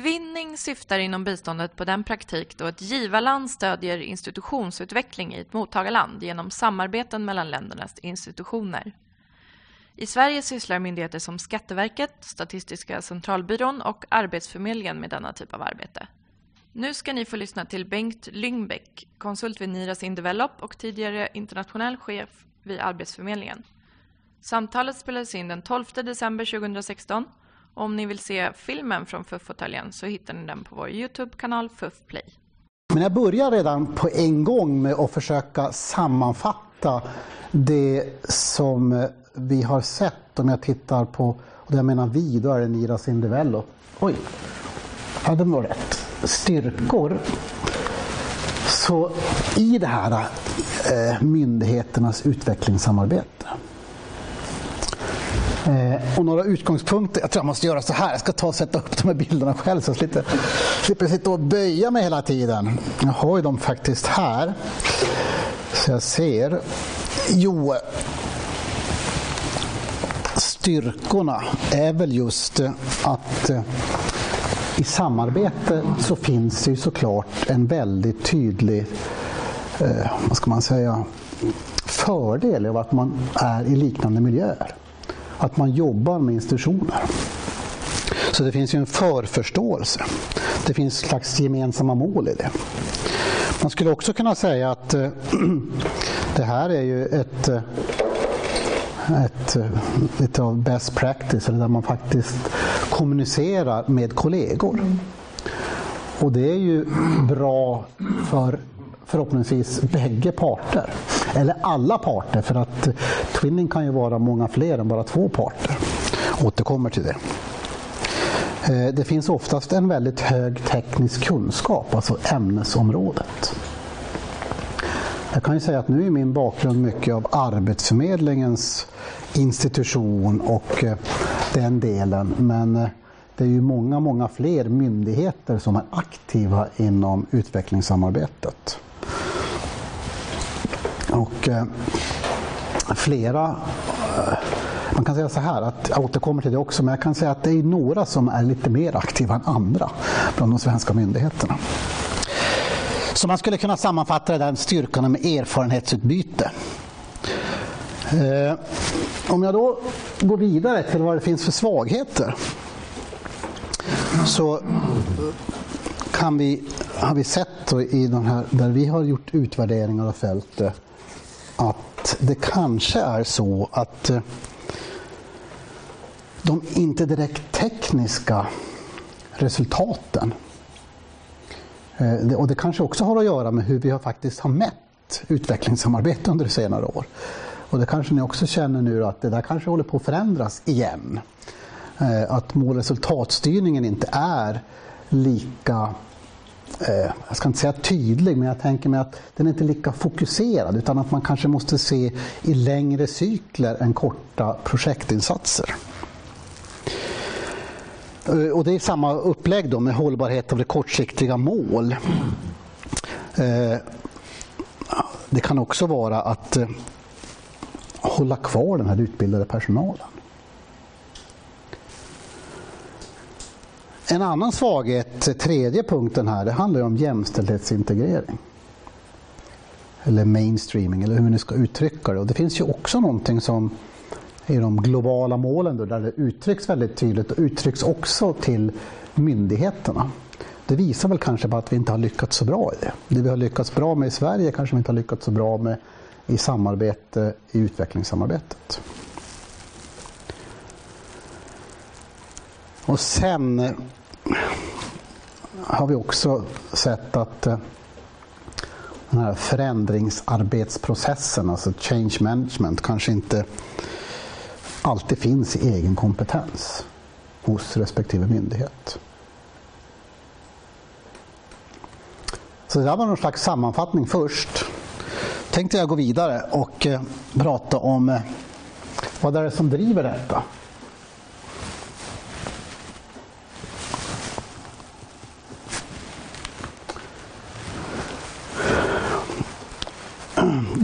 Utvinning syftar inom biståndet på den praktik då ett givarland stödjer institutionsutveckling i ett mottagarland genom samarbeten mellan ländernas institutioner. I Sverige sysslar myndigheter som Skatteverket, Statistiska centralbyrån och Arbetsförmedlingen med denna typ av arbete. Nu ska ni få lyssna till Bengt Lyngbäck, konsult vid Niras Indevelop och tidigare internationell chef vid Arbetsförmedlingen. Samtalet spelades in den 12 december 2016 om ni vill se filmen från FUF-fåtöljen så hittar ni den på vår Youtube-kanal FUF Play. Men jag börjar redan på en gång med att försöka sammanfatta det som vi har sett om jag tittar på, och det jag menar vi, då är det Niras Indevelop. Oj, hade var rätt. Styrkor. Så i det här eh, myndigheternas utvecklingssamarbete Eh, och några utgångspunkter. Jag tror jag måste göra så här. Jag ska ta och sätta upp de här bilderna själv så jag slipper, slipper sitta och böja mig hela tiden. Jag har ju dem faktiskt här. Så jag ser. Jo, styrkorna är väl just att eh, i samarbete så finns det ju såklart en väldigt tydlig, eh, vad ska man säga, fördel av att man är i liknande miljöer att man jobbar med institutioner. Så det finns ju en förförståelse. Det finns slags gemensamma mål i det. Man skulle också kunna säga att eh, det här är ju ett, eh, ett, eh, ett av best practice, eller där man faktiskt kommunicerar med kollegor. Och det är ju bra för förhoppningsvis bägge parter. Eller alla parter, för att twinning kan ju vara många fler än bara två parter. Återkommer till det. Eh, det finns oftast en väldigt hög teknisk kunskap, alltså ämnesområdet. Jag kan ju säga att nu är min bakgrund mycket av Arbetsförmedlingens institution och eh, den delen. Men eh, det är ju många, många fler myndigheter som är aktiva inom utvecklingssamarbetet. Och eh, flera, eh, man kan säga så här, att jag återkommer till det också, men jag kan säga att det är några som är lite mer aktiva än andra bland de svenska myndigheterna. Så man skulle kunna sammanfatta den styrkan med erfarenhetsutbyte. Eh, om jag då går vidare till vad det finns för svagheter så kan vi, har vi sett i de här, där vi har gjort utvärderingar av fältet att det kanske är så att eh, de inte direkt tekniska resultaten eh, och det kanske också har att göra med hur vi faktiskt har mätt utvecklingssamarbete under senare år. Och det kanske ni också känner nu att det där kanske håller på att förändras igen. Eh, att mål resultatstyrningen inte är lika eh, jag ska inte säga tydlig, men jag tänker mig att den är inte lika fokuserad utan att man kanske måste se i längre cykler än korta projektinsatser. Eh, och det är samma upplägg då med hållbarhet av det kortsiktiga mål. Eh, det kan också vara att eh, hålla kvar den här utbildade personalen. En annan svaghet, tredje punkten här, det handlar om jämställdhetsintegrering. Eller mainstreaming, eller hur man nu ska uttrycka det. Och det finns ju också någonting som i de globala målen då, där det uttrycks väldigt tydligt och uttrycks också till myndigheterna. Det visar väl kanske på att vi inte har lyckats så bra i det. Det vi har lyckats bra med i Sverige kanske vi inte har lyckats så bra med i samarbete, i utvecklingssamarbetet. Och sen har vi också sett att eh, den här förändringsarbetsprocessen, alltså change management, kanske inte alltid finns i egen kompetens hos respektive myndighet. Så det där var någon slags sammanfattning först. Tänkte jag gå vidare och eh, prata om eh, vad det är som driver detta?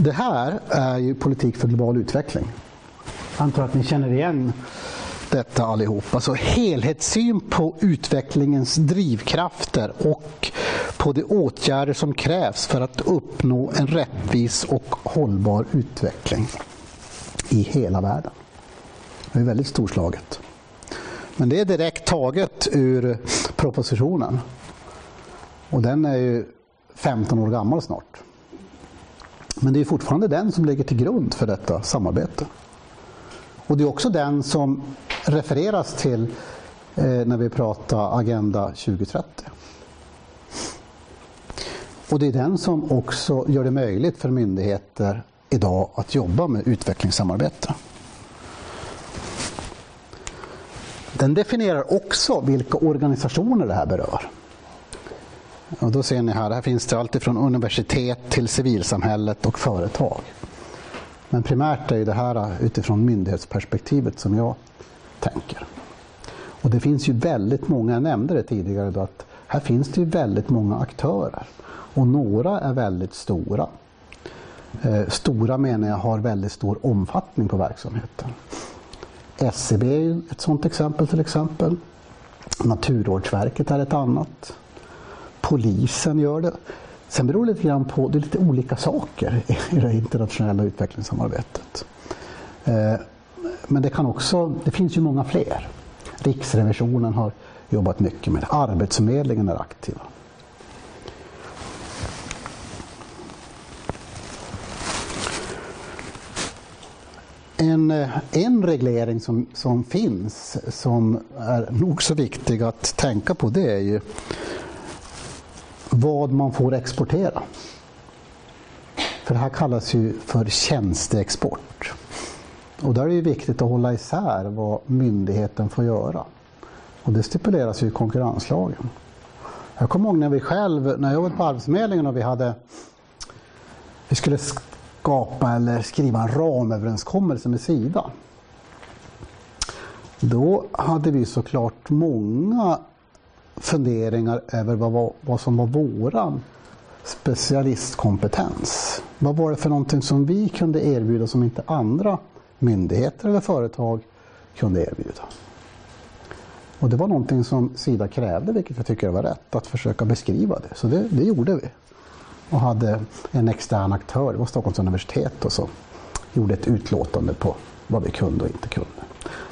Det här är ju politik för global utveckling. Jag antar att ni känner igen detta allihop. Alltså helhetssyn på utvecklingens drivkrafter och på de åtgärder som krävs för att uppnå en rättvis och hållbar utveckling i hela världen. Det är väldigt storslaget. Men det är direkt taget ur propositionen. Och den är ju 15 år gammal snart. Men det är fortfarande den som ligger till grund för detta samarbete. Och det är också den som refereras till eh, när vi pratar Agenda 2030. Och det är den som också gör det möjligt för myndigheter idag att jobba med utvecklingssamarbete. Den definierar också vilka organisationer det här berör. Och då ser ni här, här finns det allt från universitet till civilsamhället och företag. Men primärt är det här utifrån myndighetsperspektivet som jag tänker. Och det finns ju väldigt många, jag nämnde det tidigare, då, att här finns det ju väldigt många aktörer. Och några är väldigt stora. Eh, stora menar jag har väldigt stor omfattning på verksamheten. SCB är ett sådant exempel till exempel. Naturvårdsverket är ett annat. Polisen gör det. Sen beror det lite grann på, det är lite olika saker i det internationella utvecklingssamarbetet. Eh, men det kan också, det finns ju många fler. Riksrevisionen har jobbat mycket med det. Arbetsförmedlingen är aktiva. En, eh, en reglering som, som finns som är nog så viktig att tänka på det är ju vad man får exportera. För det här kallas ju för tjänsteexport. Och där är det viktigt att hålla isär vad myndigheten får göra. Och det stipuleras ju i konkurrenslagen. Jag kommer ihåg när vi själv, när jag var på Arbetsförmedlingen och vi hade vi skulle skapa eller skriva en ramöverenskommelse med Sida. Då hade vi såklart många funderingar över vad, vad som var våran specialistkompetens. Vad var det för någonting som vi kunde erbjuda som inte andra myndigheter eller företag kunde erbjuda? Och det var någonting som Sida krävde, vilket jag tycker var rätt, att försöka beskriva det. Så det, det gjorde vi. Och hade en extern aktör, det var Stockholms universitet, och så gjorde ett utlåtande på vad vi kunde och inte kunde.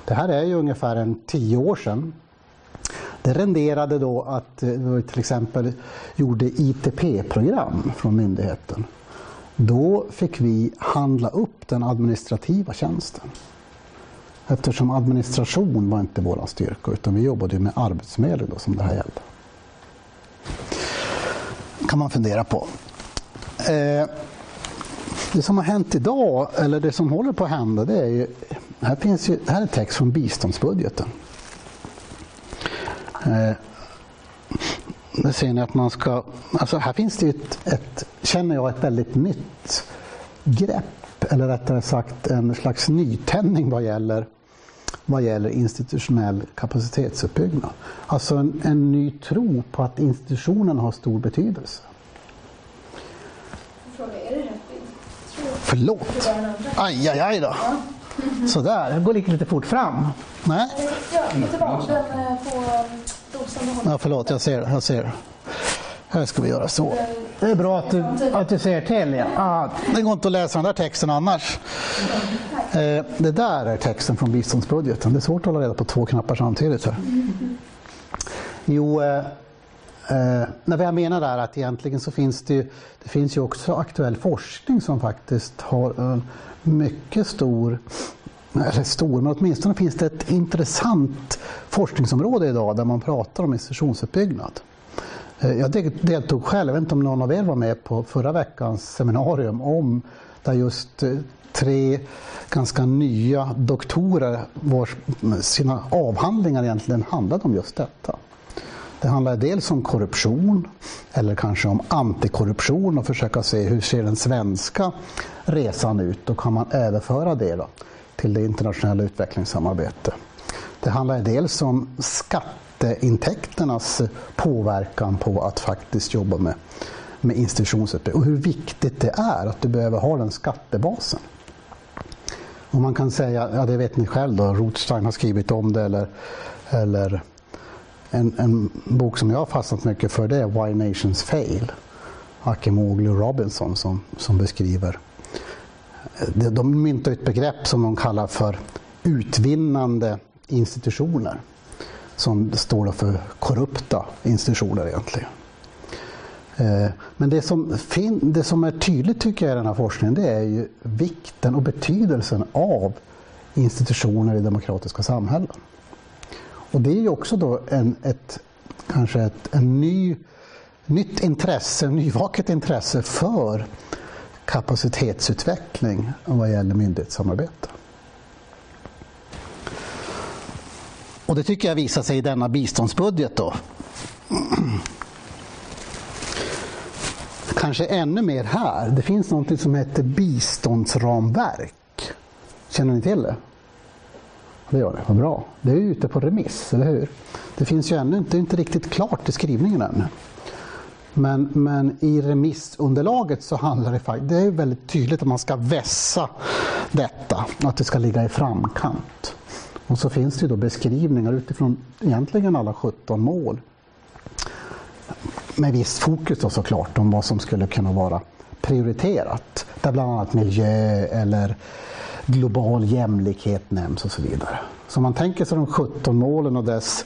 Det här är ju ungefär en tio år sedan det renderade då att eh, vi till exempel gjorde ITP-program från myndigheten. Då fick vi handla upp den administrativa tjänsten. Eftersom administration var inte vår styrka utan vi jobbade med arbetsförmedling då, som det här gällde. kan man fundera på. Eh, det som har hänt idag, eller det som håller på att hända, det är ju, här finns ju, här är text från biståndsbudgeten. Eh, ser ni att man ska, alltså här finns det ett, ett, känner jag, ett väldigt nytt grepp, eller rättare sagt en slags nytändning vad gäller, vad gäller institutionell kapacitetsuppbyggnad. Alltså en, en ny tro på att institutionen har stor betydelse. Fråga, är det rätt bild? Förlåt! Aj, aj, aj då! Sådär, jag går lite fort fram. Nej? Ja, tillbaka den Ja, förlåt, jag ser. Jag ser. Här ska vi göra så. Det är bra att du, att du ser till. Ja. Ah, det går inte att läsa den där texten annars. Eh, det där är texten från biståndsbudgeten. Det är svårt att hålla reda på två knappar samtidigt. Här. Jo, eh, eh, vad jag menar är att egentligen så finns det, ju, det finns ju också aktuell forskning som faktiskt har en mycket stor eller stor, men åtminstone finns det ett intressant forskningsområde idag där man pratar om institutionsuppbyggnad. Eh, jag deltog själv, jag vet inte om någon av er var med på förra veckans seminarium om där just eh, tre ganska nya doktorer vars mm, sina avhandlingar egentligen handlade om just detta. Det handlar dels om korruption eller kanske om antikorruption och försöka se hur ser den svenska resan ut och kan man överföra det då till det internationella utvecklingssamarbetet. Det handlar dels om skatteintäkternas påverkan på att faktiskt jobba med, med institutionsutbyggnad och hur viktigt det är att du behöver ha den skattebasen. Och man kan säga, ja det vet ni själv då, Rothstein har skrivit om det eller, eller en, en bok som jag har fastnat mycket för det är Why Nations Fail. Akemoglu Robinson som, som beskriver. De, myntar ett begrepp som de kallar för utvinnande institutioner. Som står för korrupta institutioner egentligen. Eh, men det som, det som är tydligt tycker jag i den här forskningen det är ju vikten och betydelsen av institutioner i demokratiska samhällen. Och det är ju också då en, ett, kanske ett en ny, nytt intresse, nyvaket intresse för kapacitetsutveckling vad gäller myndighetssamarbete. Och det tycker jag visar sig i denna biståndsbudget då. Kanske ännu mer här. Det finns något som heter biståndsramverk. Känner ni till det? Det gör det, vad bra. Det är ute på remiss, eller hur? Det finns ju ännu inte, inte riktigt klart i skrivningen ännu. Men, men i remissunderlaget så handlar det faktiskt, det är väldigt tydligt att man ska vässa detta, att det ska ligga i framkant. Och så finns det då beskrivningar utifrån egentligen alla 17 mål. Med visst fokus då såklart om vad som skulle kunna vara prioriterat. Där bland annat miljö eller global jämlikhet nämns och så vidare. Så man tänker sig de 17 målen och dess,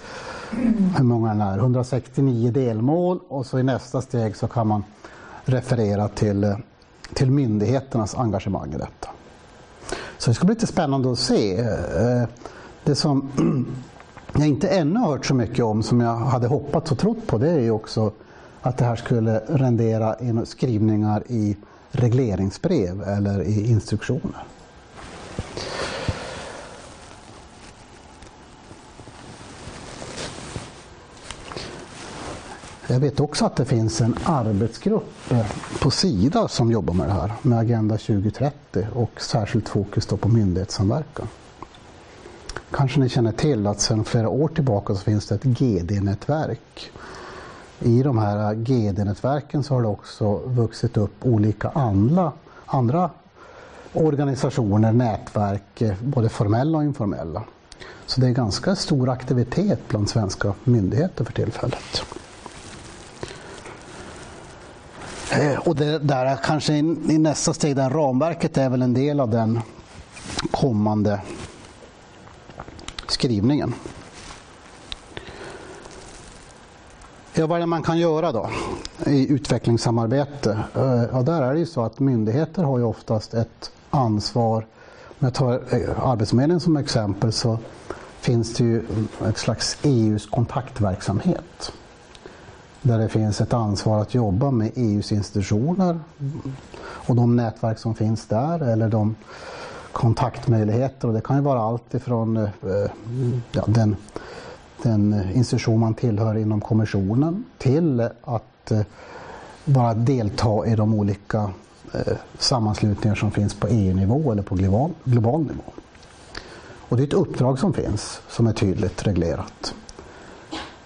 hur många det är, 169 delmål och så i nästa steg så kan man referera till, eh, till myndigheternas engagemang i detta. Så det ska bli lite spännande att se. Eh, det som jag inte ännu har hört så mycket om som jag hade hoppats och trott på det är ju också att det här skulle rendera in skrivningar i regleringsbrev eller i instruktioner. Jag vet också att det finns en arbetsgrupp eh, på Sida som jobbar med det här, med Agenda 2030 och särskilt fokus då på myndighetssamverkan. Kanske ni känner till att sedan flera år tillbaka så finns det ett GD-nätverk. I de här GD-nätverken så har det också vuxit upp olika andra, andra organisationer, nätverk, eh, både formella och informella. Så det är ganska stor aktivitet bland svenska myndigheter för tillfället. Eh, Eh, och det där kanske i nästa steg, där ramverket är väl en del av den kommande skrivningen. Ja, vad är det man kan göra då i utvecklingssamarbete? Eh, ja, där är det ju så att myndigheter har ju oftast ett ansvar. Om jag tar eh, Arbetsförmedlingen som exempel så finns det ju ett slags EUs kontaktverksamhet där det finns ett ansvar att jobba med EUs institutioner och de nätverk som finns där eller de kontaktmöjligheter och det kan ju vara allt ifrån eh, ja, den, den institution man tillhör inom kommissionen till att eh, bara delta i de olika eh, sammanslutningar som finns på EU-nivå eller på global, global nivå. Och det är ett uppdrag som finns som är tydligt reglerat.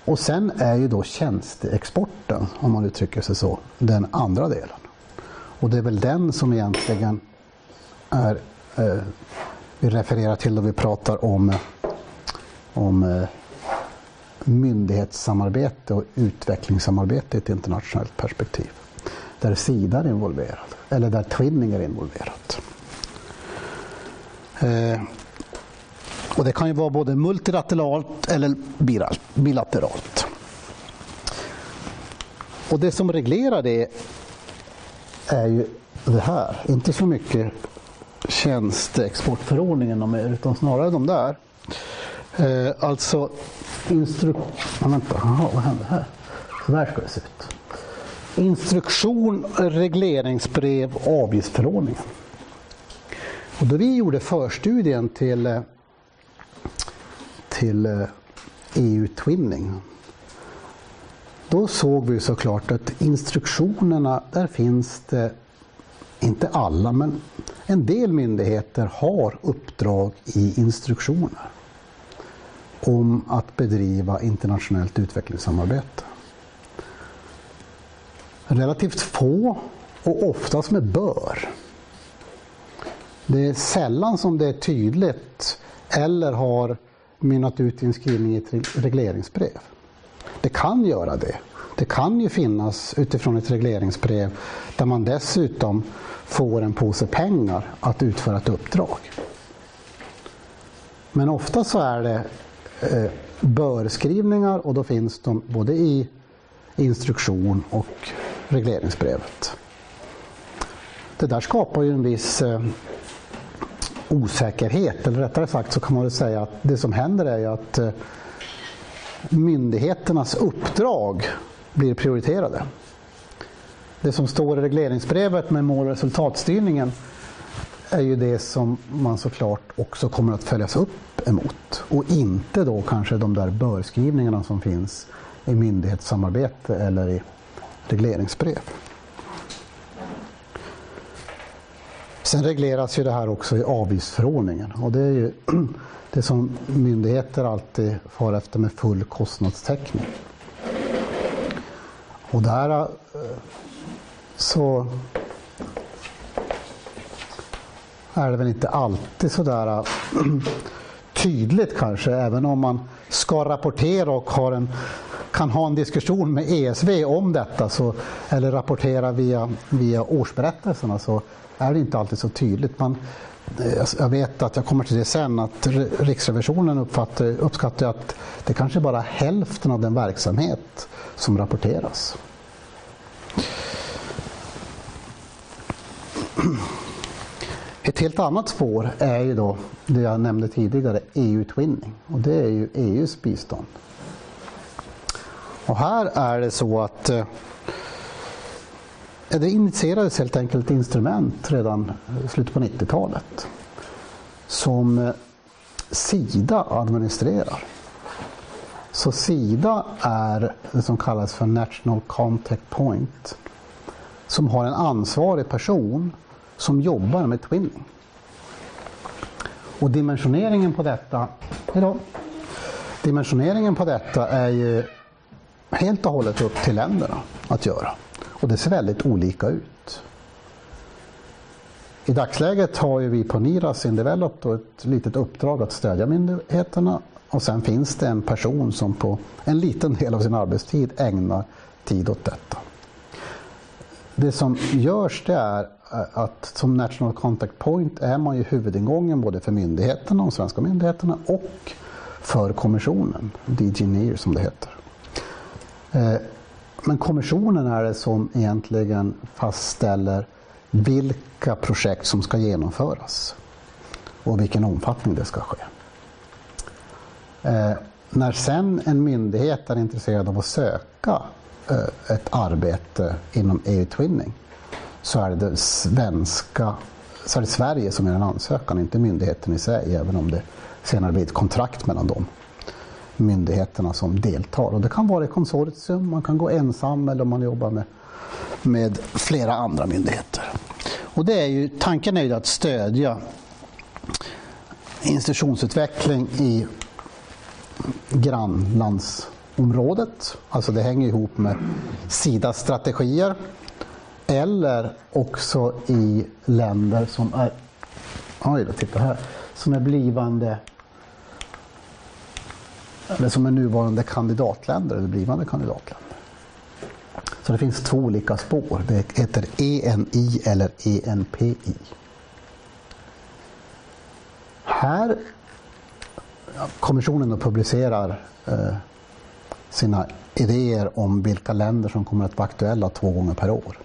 Och sen är ju då tjänsteexporten, om man uttrycker sig så, den andra delen. Och det är väl den som egentligen är, eh, vi refererar till då vi pratar om, om eh, myndighetssamarbete och utvecklingssamarbete i ett internationellt perspektiv. Där Sida är involverad, eller där Twinning är involverat. Eh, och det kan ju vara både multilateralt eller bilateralt. Och det som reglerar det är ju det här, inte så mycket tjänsteexportförordningen utan snarare de där. Eh, alltså instruktion... Vänta, Aha, vad händer här? Så där ska det se ut. Instruktion, regleringsbrev, avgiftsförordningen. Och då vi gjorde förstudien till eh, till eh, e EU-twinning. Då såg vi såklart att instruktionerna, där finns det, inte alla, men en del myndigheter har uppdrag i instruktioner om att bedriva internationellt utvecklingssamarbete. Relativt få och oftast med bör. Det är sällan som det är tydligt eller har mynnat ut i en skrivning i ett regleringsbrev. Det kan göra det. Det kan ju finnas utifrån ett regleringsbrev där man dessutom får en påse pengar att utföra ett uppdrag. Men ofta så är det eh, börskrivningar och då finns de både i instruktion och regleringsbrevet. Det där skapar ju en viss eh, osäkerhet, eller rättare sagt så kan man väl säga att det som händer är ju att eh, myndigheternas uppdrag blir prioriterade. Det som står i regleringsbrevet med mål och resultatstyrningen är ju det som man såklart också kommer att följas upp emot och inte då kanske de där börskrivningarna som finns i myndighetssamarbete eller i regleringsbrev. Sen regleras ju det här också i avgiftsförordningen och det är ju det som myndigheter alltid far efter med full kostnadstäckning. Och där eh, så är det väl inte alltid sådär eh, tydligt kanske, även om man ska rapportera och har en, kan ha en diskussion med ESV om detta, så, eller rapportera via, via årsberättelserna, så är det inte alltid så tydligt. Man, eh, alltså, jag vet att jag kommer till det sen, att Riksrevisionen uppfattar, uppskattar att det kanske bara är hälften av den verksamhet som rapporteras. Ett helt annat spår är ju då det jag nämnde tidigare, EU-twinning. Och det är ju EUs bistånd. Och här är det så att eh, det initierades helt enkelt ett instrument redan i slutet på 90-talet som eh, Sida administrerar. Så Sida är det som kallas för National Contact Point som har en ansvarig person som jobbar med twinning. Och dimensioneringen på detta, hejdå, dimensioneringen på detta är ju helt och hållet upp till länderna att göra. Och det ser väldigt olika ut. I dagsläget har ju vi på NIRAS in Develop ett litet uppdrag att stödja myndigheterna och sen finns det en person som på en liten del av sin arbetstid ägnar tid åt detta. Det som görs det är eh, att som National Contact Point är man ju huvudingången både för myndigheterna, de svenska myndigheterna och för kommissionen, DG NIR som det heter. Eh, men kommissionen är det som egentligen fastställer vilka projekt som ska genomföras och vilken omfattning det ska ske. Eh, när sen en myndighet är intresserad av att söka eh, ett arbete inom EU-twinning så är det svenska så är det Sverige som är en ansökan, inte myndigheten i sig, även om det senare blir ett kontrakt mellan dem myndigheterna som deltar. Och det kan vara i konsortium, man kan gå ensam eller man jobbar med, med flera andra myndigheter. Och det är ju, tanken är ju att stödja institutionsutveckling i grannlandsområdet. Alltså det hänger ihop med Sidas strategier eller också i länder som är, oj då, titta här, som är blivande eller som är nuvarande kandidatländer eller blivande kandidatländer. Så det finns två olika spår. Det heter ENI eller ENPI. Här kommissionen publicerar eh, sina idéer om vilka länder som kommer att vara aktuella två gånger per år.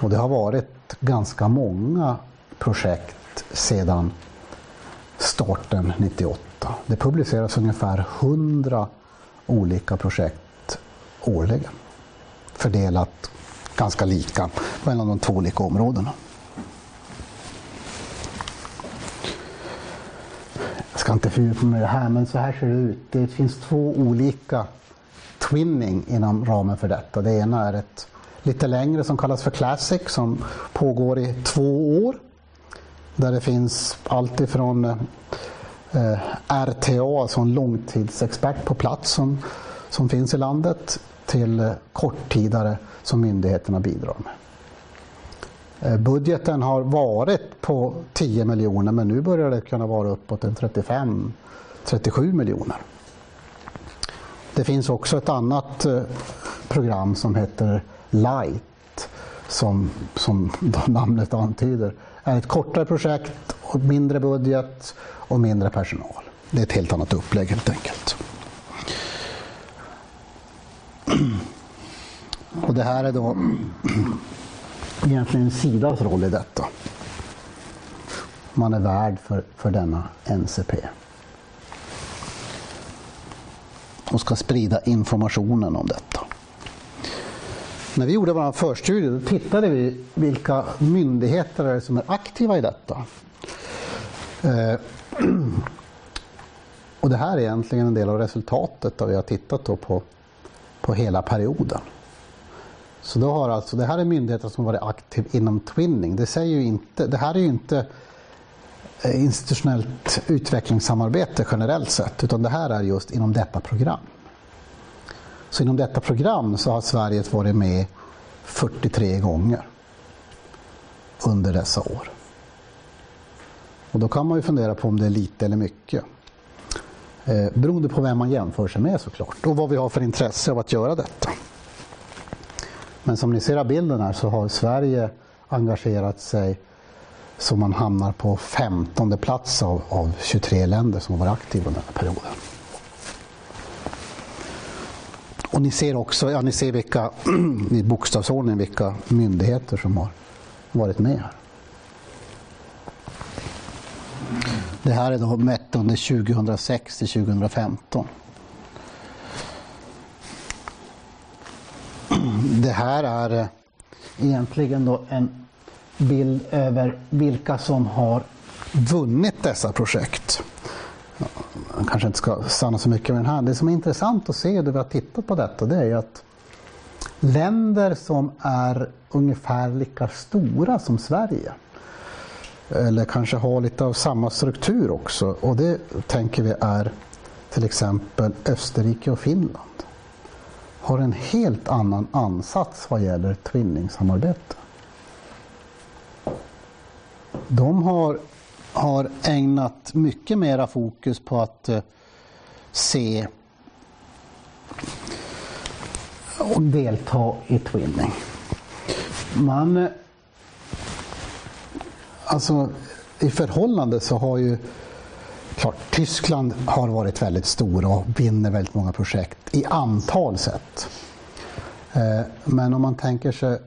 Och det har varit ganska många projekt sedan starten 98. Det publiceras ungefär 100 olika projekt årligen. Fördelat ganska lika mellan de två olika områdena. Jag ska inte fördjupa mig i det här, men så här ser det ut. Det finns två olika twinning inom ramen för detta. Det ena är ett lite längre som kallas för Classic som pågår i två år. Där det finns allt ifrån Eh, RTA, alltså en långtidsexpert på plats som, som finns i landet, till korttidare som myndigheterna bidrar med. Eh, budgeten har varit på 10 miljoner men nu börjar det kunna vara uppåt en 35-37 miljoner. Det finns också ett annat eh, program som heter Light som, som namnet antyder är ett kortare projekt och mindre budget och mindre personal. Det är ett helt annat upplägg helt enkelt. Och det här är då egentligen Sidas roll i detta. Man är värd för, för denna NCP. Och ska sprida informationen om detta. När vi gjorde vår förstudie då tittade vi vilka myndigheter är som är aktiva i detta. Eh, och det här är egentligen en del av resultatet där vi har tittat på, på hela perioden. Så då har alltså, det här är myndigheter som varit aktiva inom Twinning. Det, säger ju inte, det här är ju inte eh, institutionellt utvecklingssamarbete generellt sett utan det här är just inom detta program. Så inom detta program så har Sverige varit med 43 gånger under dessa år. Och då kan man ju fundera på om det är lite eller mycket. Eh, beroende på vem man jämför sig med såklart och vad vi har för intresse av att göra detta. Men som ni ser av bilden här så har Sverige engagerat sig så man hamnar på 15 plats av, av 23 länder som har varit aktiva under den här perioden. Och ni ser också ja, ni ser vilka, i bokstavsordning vilka myndigheter som har varit med här. Det här är då mätt under 2006 till 2015. Det här är eh, egentligen då en bild över vilka som har vunnit dessa projekt. Man kanske inte ska stanna så mycket med den här. Det som är intressant att se när vi har tittat på detta det är att länder som är ungefär lika stora som Sverige eller kanske har lite av samma struktur också och det tänker vi är till exempel Österrike och Finland har en helt annan ansats vad gäller twinningssamarbete. De har, har ägnat mycket mera fokus på att eh, se och delta i twinning. Man, eh, alltså i förhållande så har ju Klart, Tyskland har varit väldigt stora och vinner väldigt många projekt i antal sett. Eh, men om man tänker sig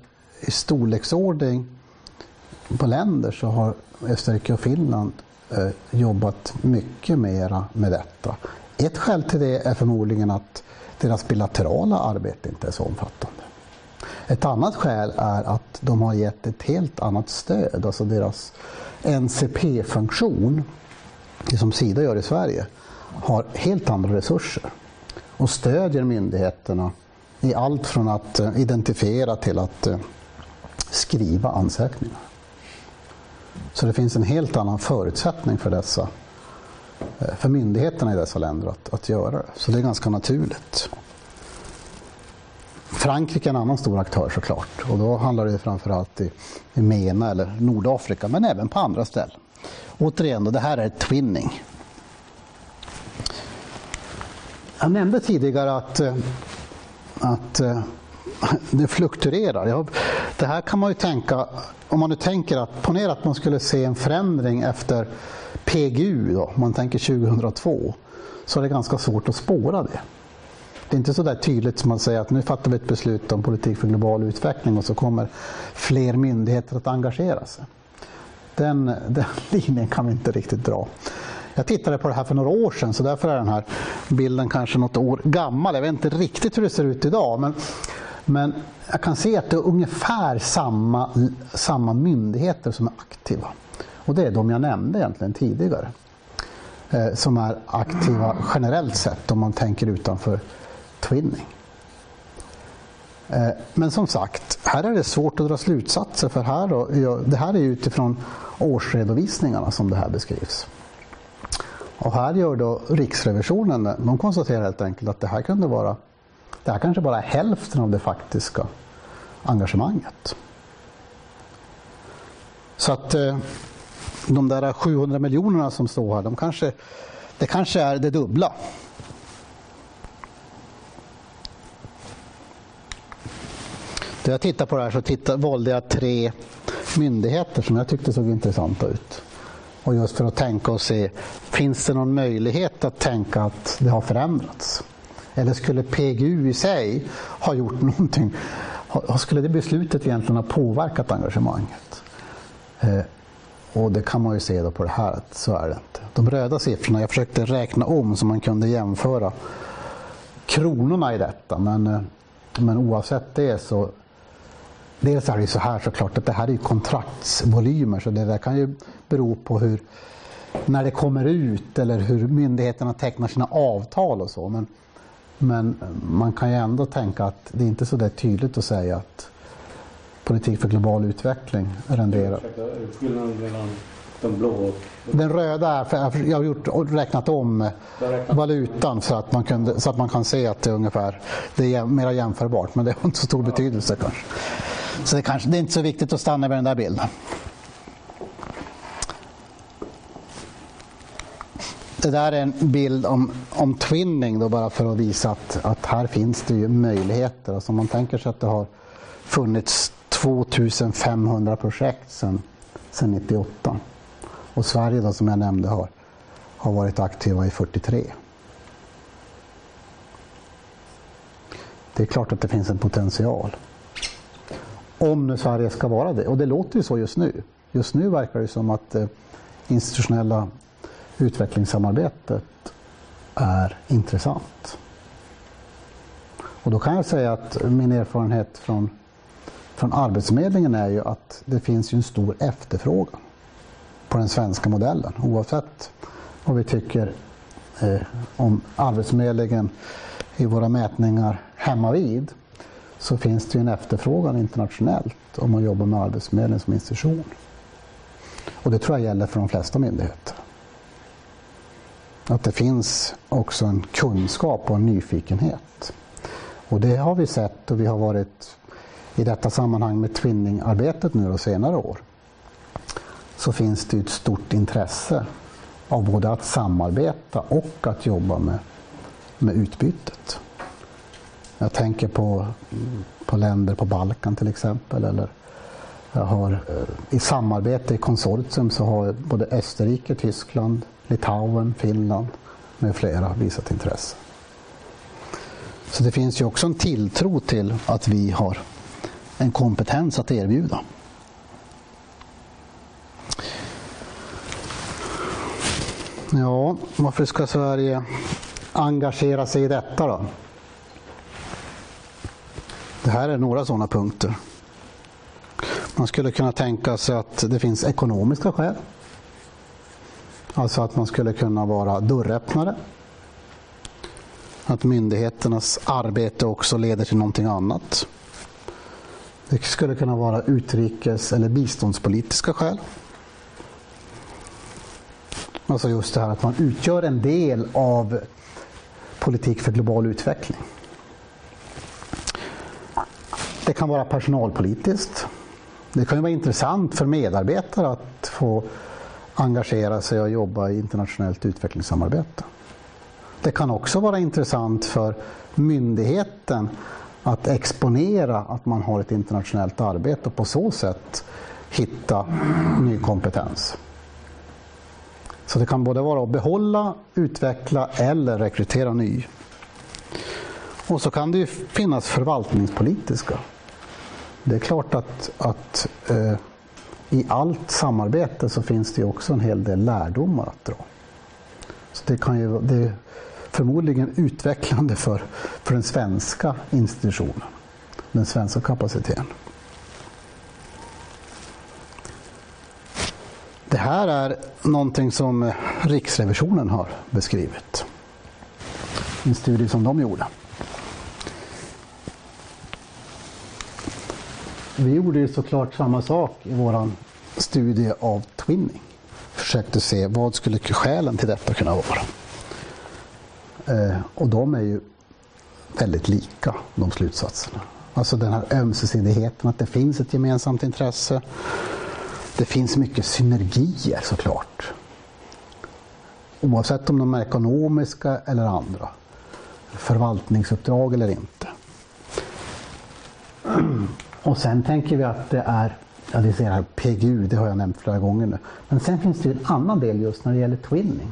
i storleksordning på länder så har Österrike och Finland eh, jobbat mycket mera med detta. Ett skäl till det är förmodligen att deras bilaterala arbete inte är så omfattande. Ett annat skäl är att de har gett ett helt annat stöd, alltså deras NCP-funktion det som Sida gör i Sverige, har helt andra resurser och stödjer myndigheterna i allt från att eh, identifiera till att eh, skriva ansökningar. Så det finns en helt annan förutsättning för dessa eh, för myndigheterna i dessa länder att, att göra det. Så det är ganska naturligt. Frankrike är en annan stor aktör såklart och då handlar det framförallt i, i MENA eller Nordafrika men även på andra ställen. Återigen, då, det här är twinning. Jag nämnde tidigare att, eh, att eh, det fluktuerar. Det här kan man ju tänka, om man nu tänker att, ponera att man skulle se en förändring efter PGU, då, om man tänker 2002, så är det ganska svårt att spåra det. Det är inte så där tydligt som att säger att nu fattar vi ett beslut om politik för global utveckling och så kommer fler myndigheter att engagera sig. Den, den linjen kan vi inte riktigt dra. Jag tittade på det här för några år sedan så därför är den här bilden kanske något år gammal. Jag vet inte riktigt hur det ser ut idag. Men, men jag kan se att det är ungefär samma, samma myndigheter som är aktiva. Och det är de jag nämnde egentligen tidigare. Eh, som är aktiva generellt sett om man tänker utanför twinning. Eh, men som sagt, här är det svårt att dra slutsatser för här då, det här är utifrån årsredovisningarna som det här beskrivs. Och här gör då Riksrevisionen, de konstaterar helt enkelt att det här kunde vara, det här kanske bara är hälften av det faktiska engagemanget. Så att eh, de där 700 miljonerna som står här, de kanske, det kanske är det dubbla. När jag tittade på det här så tittade, valde jag tre myndigheter som jag tyckte såg intressanta ut. Och just för att tänka och se, finns det någon möjlighet att tänka att det har förändrats? Eller skulle PGU i sig ha gjort någonting? Skulle det beslutet egentligen ha påverkat engagemanget? Eh, och det kan man ju se då på det här att så är det inte. De röda siffrorna, jag försökte räkna om så man kunde jämföra kronorna i detta. Men, eh, men oavsett det så Dels är det ju så här såklart att det här är kontraktsvolymer så det där kan ju bero på hur när det kommer ut eller hur myndigheterna tecknar sina avtal och så. Men, men man kan ju ändå tänka att det är inte så där tydligt att säga att politik för global utveckling renderar. Skillnaden mellan de blå och... Den röda är, för jag har gjort, räknat om valutan så att, man kunde, så att man kan se att det är ungefär det är mer jämförbart men det har inte så stor betydelse kanske. Så det, kanske, det är inte så viktigt att stanna vid den där bilden. Det där är en bild om, om twinning då bara för att visa att, att här finns det ju möjligheter. Alltså man tänker sig att det har funnits 2500 projekt sedan, sedan 98. Och Sverige då, som jag nämnde har, har varit aktiva i 43. Det är klart att det finns en potential. Om nu Sverige ska vara det. Och det låter ju så just nu. Just nu verkar det som att eh, institutionella utvecklingssamarbetet är intressant. Och då kan jag säga att min erfarenhet från, från Arbetsförmedlingen är ju att det finns ju en stor efterfrågan på den svenska modellen oavsett vad vi tycker eh, om Arbetsförmedlingen i våra mätningar hemma vid så finns det en efterfrågan internationellt om man jobbar med Arbetsförmedlingen som institution. Och det tror jag gäller för de flesta myndigheter. Att det finns också en kunskap och en nyfikenhet. Och det har vi sett och vi har varit i detta sammanhang med twinningarbetet nu och senare år. Så finns det ett stort intresse av både att samarbeta och att jobba med, med utbytet. Jag tänker på, på länder på Balkan till exempel. Eller har, eh, I samarbete i konsortium så har både Österrike, Tyskland, Litauen, Finland med flera visat intresse. Så det finns ju också en tilltro till att vi har en kompetens att erbjuda. Ja, varför ska Sverige engagera sig i detta då? Det här är några sådana punkter. Man skulle kunna tänka sig att det finns ekonomiska skäl. Alltså att man skulle kunna vara dörröppnare. Att myndigheternas arbete också leder till någonting annat. Det skulle kunna vara utrikes eller biståndspolitiska skäl. Alltså just det här att man utgör en del av politik för global utveckling. Det kan vara personalpolitiskt. Det kan ju vara intressant för medarbetare att få engagera sig och jobba i internationellt utvecklingssamarbete. Det kan också vara intressant för myndigheten att exponera att man har ett internationellt arbete och på så sätt hitta ny kompetens. Så det kan både vara att behålla, utveckla eller rekrytera ny. Och så kan det ju finnas förvaltningspolitiska det är klart att, att eh, i allt samarbete så finns det också en hel del lärdomar att dra. Så det, kan ju, det är förmodligen utvecklande för, för den svenska institutionen, den svenska kapaciteten. Det här är någonting som Riksrevisionen har beskrivit. En studie som de gjorde. Vi gjorde ju såklart samma sak i vår studie av twinning. Försökte se vad skulle skälen till detta kunna vara. Eh, och de är ju väldigt lika, de slutsatserna. Alltså den här ömsesidigheten, att det finns ett gemensamt intresse. det finns mycket synergier såklart. Oavsett om de är ekonomiska eller andra. Förvaltningsuppdrag eller inte. Och sen tänker vi att det är, ja det ser här, PGU, det har jag nämnt flera gånger nu. Men sen finns det ju en annan del just när det gäller twinning.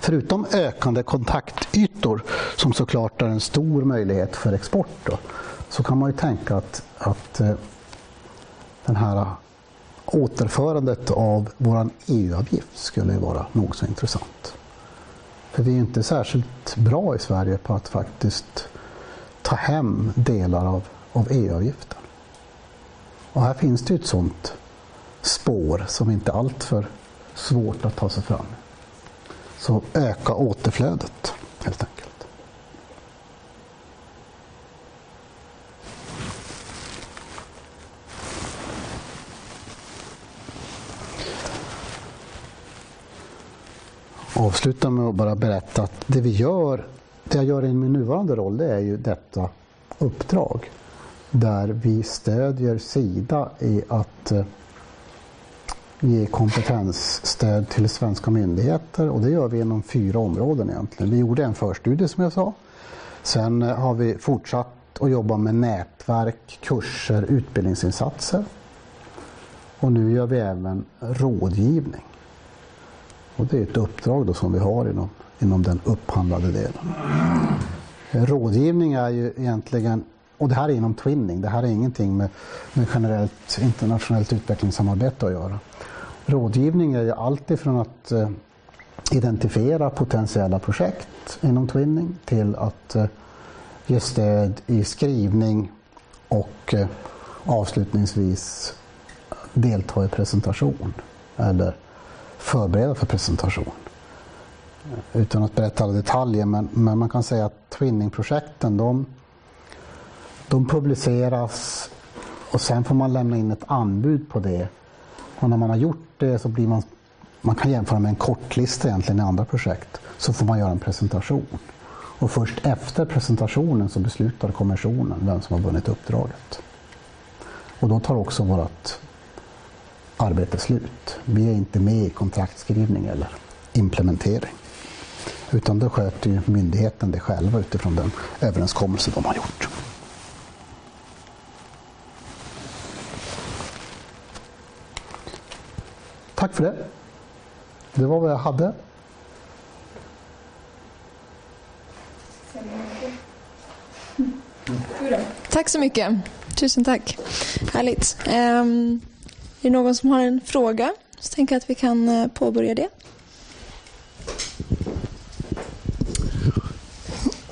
Förutom ökande kontaktytor som såklart är en stor möjlighet för export då, så kan man ju tänka att, att eh, den här återförandet av vår EU-avgift skulle vara nog så intressant. För vi är inte särskilt bra i Sverige på att faktiskt ta hem delar av, av EU-avgiften. Och här finns det ju ett sådant spår som inte är alltför svårt att ta sig fram. Så öka återflödet helt enkelt. avsluta med att bara berätta att det vi gör, det jag gör i min nuvarande roll, det är ju detta uppdrag. Där vi stödjer Sida i att eh, ge kompetensstöd till svenska myndigheter och det gör vi inom fyra områden egentligen. Vi gjorde en förstudie som jag sa. Sen eh, har vi fortsatt att jobba med nätverk, kurser, utbildningsinsatser. Och nu gör vi även rådgivning. Och det är ett uppdrag då som vi har inom, inom den upphandlade delen. Rådgivning är ju egentligen, och det här är inom twinning, det här är ingenting med, med generellt internationellt utvecklingssamarbete att göra. Rådgivning är ju alltifrån att eh, identifiera potentiella projekt inom twinning till att eh, ge stöd i skrivning och eh, avslutningsvis delta i presentation eller förbereda för presentation. Utan att berätta alla detaljer, men, men man kan säga att twinningprojekten de, de publiceras och sen får man lämna in ett anbud på det. Och när man har gjort det så blir man, man kan jämföra med en kortlista egentligen i andra projekt, så får man göra en presentation. Och först efter presentationen så beslutar kommissionen vem som har vunnit uppdraget. Och då tar också vårt arbete slut. Vi är inte med i kontraktskrivning eller implementering. Utan då sköter ju myndigheten det själva utifrån den överenskommelse de har gjort. Tack för det. Det var vad jag hade. Tack så mycket. Tusen tack. Härligt. Um, är det någon som har en fråga så tänker jag att vi kan eh, påbörja det.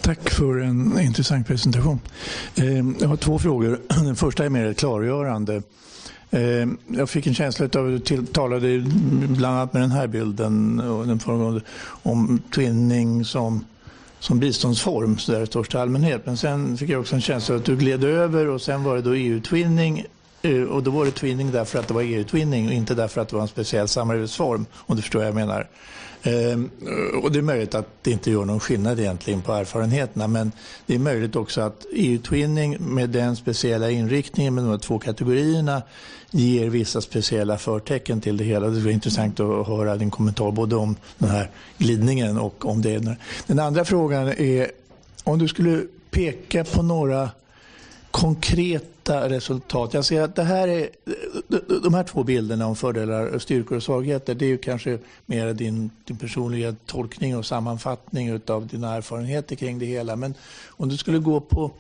Tack för en intressant presentation. Ehm, jag har två frågor. Den första är mer ett klargörande. Eh, jag fick en känsla av att du talade bland annat med den här bilden och den föregående om twinning som, som biståndsform så där i största allmänhet. Men sen fick jag också en känsla av att du gled över och sen var det då EU-twinning Eh, och då var det twinning därför att det var EU-twinning och inte därför att det var en speciell samarbetsform, om du förstår vad jag menar. Ehm, eh, och det är möjligt att det inte gör någon skillnad egentligen på erfarenheterna, men det är möjligt också att EU-twinning med den speciella inriktningen med de här två kategorierna ger vissa speciella förtecken till det hela. Det vore intressant att höra din kommentar både om den här glidningen och om det. Den andra frågan är om du skulle peka på några konkreta resultat. Jag ser att det här är, de här två bilderna om fördelar, styrkor och svagheter, det är ju kanske mer din, din personliga tolkning och sammanfattning av dina erfarenheter kring det hela. Men om du skulle gå på,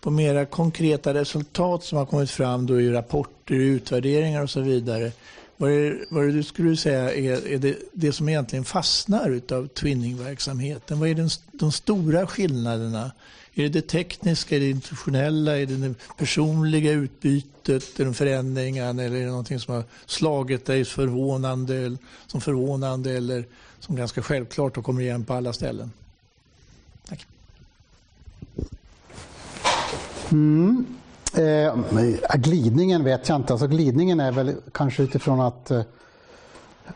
på mera konkreta resultat som har kommit fram då i rapporter, utvärderingar och så vidare. Vad är, vad är det skulle säga är, är det, det som egentligen fastnar utav twinningverksamheten? Vad är den, de stora skillnaderna är det det tekniska, är det institutionella, är det det personliga utbytet, är det förändringarna eller är det någonting som har slagit dig förvånande, som förvånande eller som ganska självklart och kommer igen på alla ställen? Tack. Mm. Eh, glidningen vet jag inte. Alltså glidningen är väl kanske utifrån att, eh,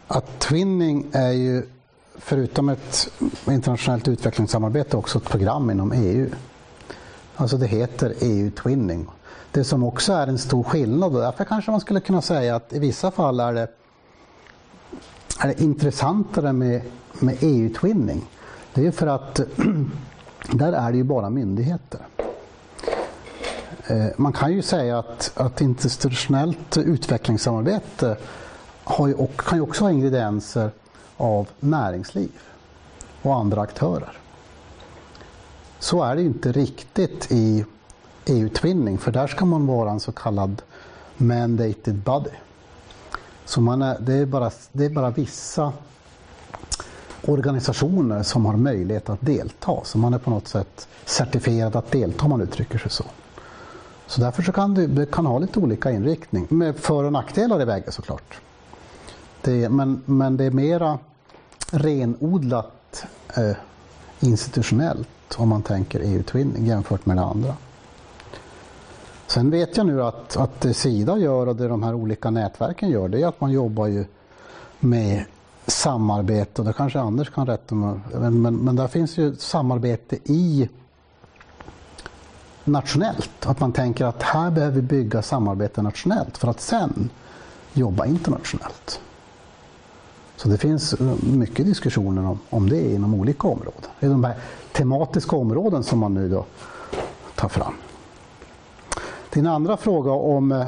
att twinning är ju förutom ett internationellt utvecklingssamarbete också ett program inom EU. Alltså det heter EU-twinning. Det som också är en stor skillnad och därför kanske man skulle kunna säga att i vissa fall är det, är det intressantare med, med EU-twinning. Det är för att där är det ju bara myndigheter. Eh, man kan ju säga att, att institutionellt utvecklingssamarbete har ju, kan ju också ha ingredienser av näringsliv och andra aktörer. Så är det inte riktigt i EU-twinning för där ska man vara en så kallad mandated body. Så man är, det, är bara, det är bara vissa organisationer som har möjlighet att delta. Så man är på något sätt certifierad att delta om man uttrycker sig så. Så därför så kan det, det kan ha lite olika inriktning. Med för och nackdelar i vägen såklart. Det, men, men det är mera renodlat eh, institutionellt om man tänker EU-twinning jämfört med det andra. Sen vet jag nu att, att det Sida gör och det de här olika nätverken gör det är att man jobbar ju med samarbete och det kanske Anders kan rätta mig men, men, men där finns ju samarbete i nationellt. Att man tänker att här behöver vi bygga samarbete nationellt för att sen jobba internationellt. Så det finns eh, mycket diskussioner om, om det inom olika områden. Det är de här tematiska områden som man nu då tar fram. Din andra fråga om eh,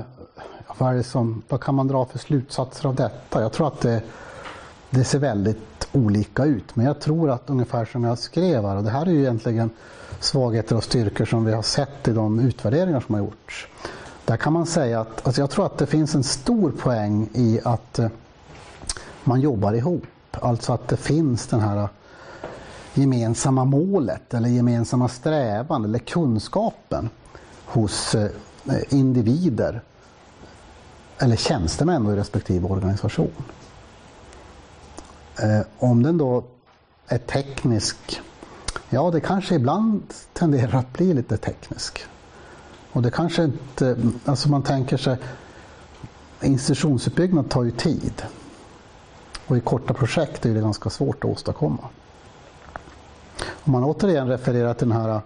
vad, som, vad kan man dra för slutsatser av detta? Jag tror att det, det ser väldigt olika ut. Men jag tror att ungefär som jag skrev här, och det här är ju egentligen svagheter och styrkor som vi har sett i de utvärderingar som har gjorts. Där kan man säga att alltså jag tror att det finns en stor poäng i att eh, man jobbar ihop. Alltså att det finns den här gemensamma målet eller gemensamma strävan eller kunskapen hos eh, individer eller tjänstemän i respektive organisation. Eh, om den då är teknisk, ja det kanske ibland tenderar att bli lite teknisk. Och det kanske inte, alltså man tänker sig, institutionsuppbyggnad tar ju tid. Och i korta projekt är det ganska svårt att åstadkomma. Om man återigen refererar till den här,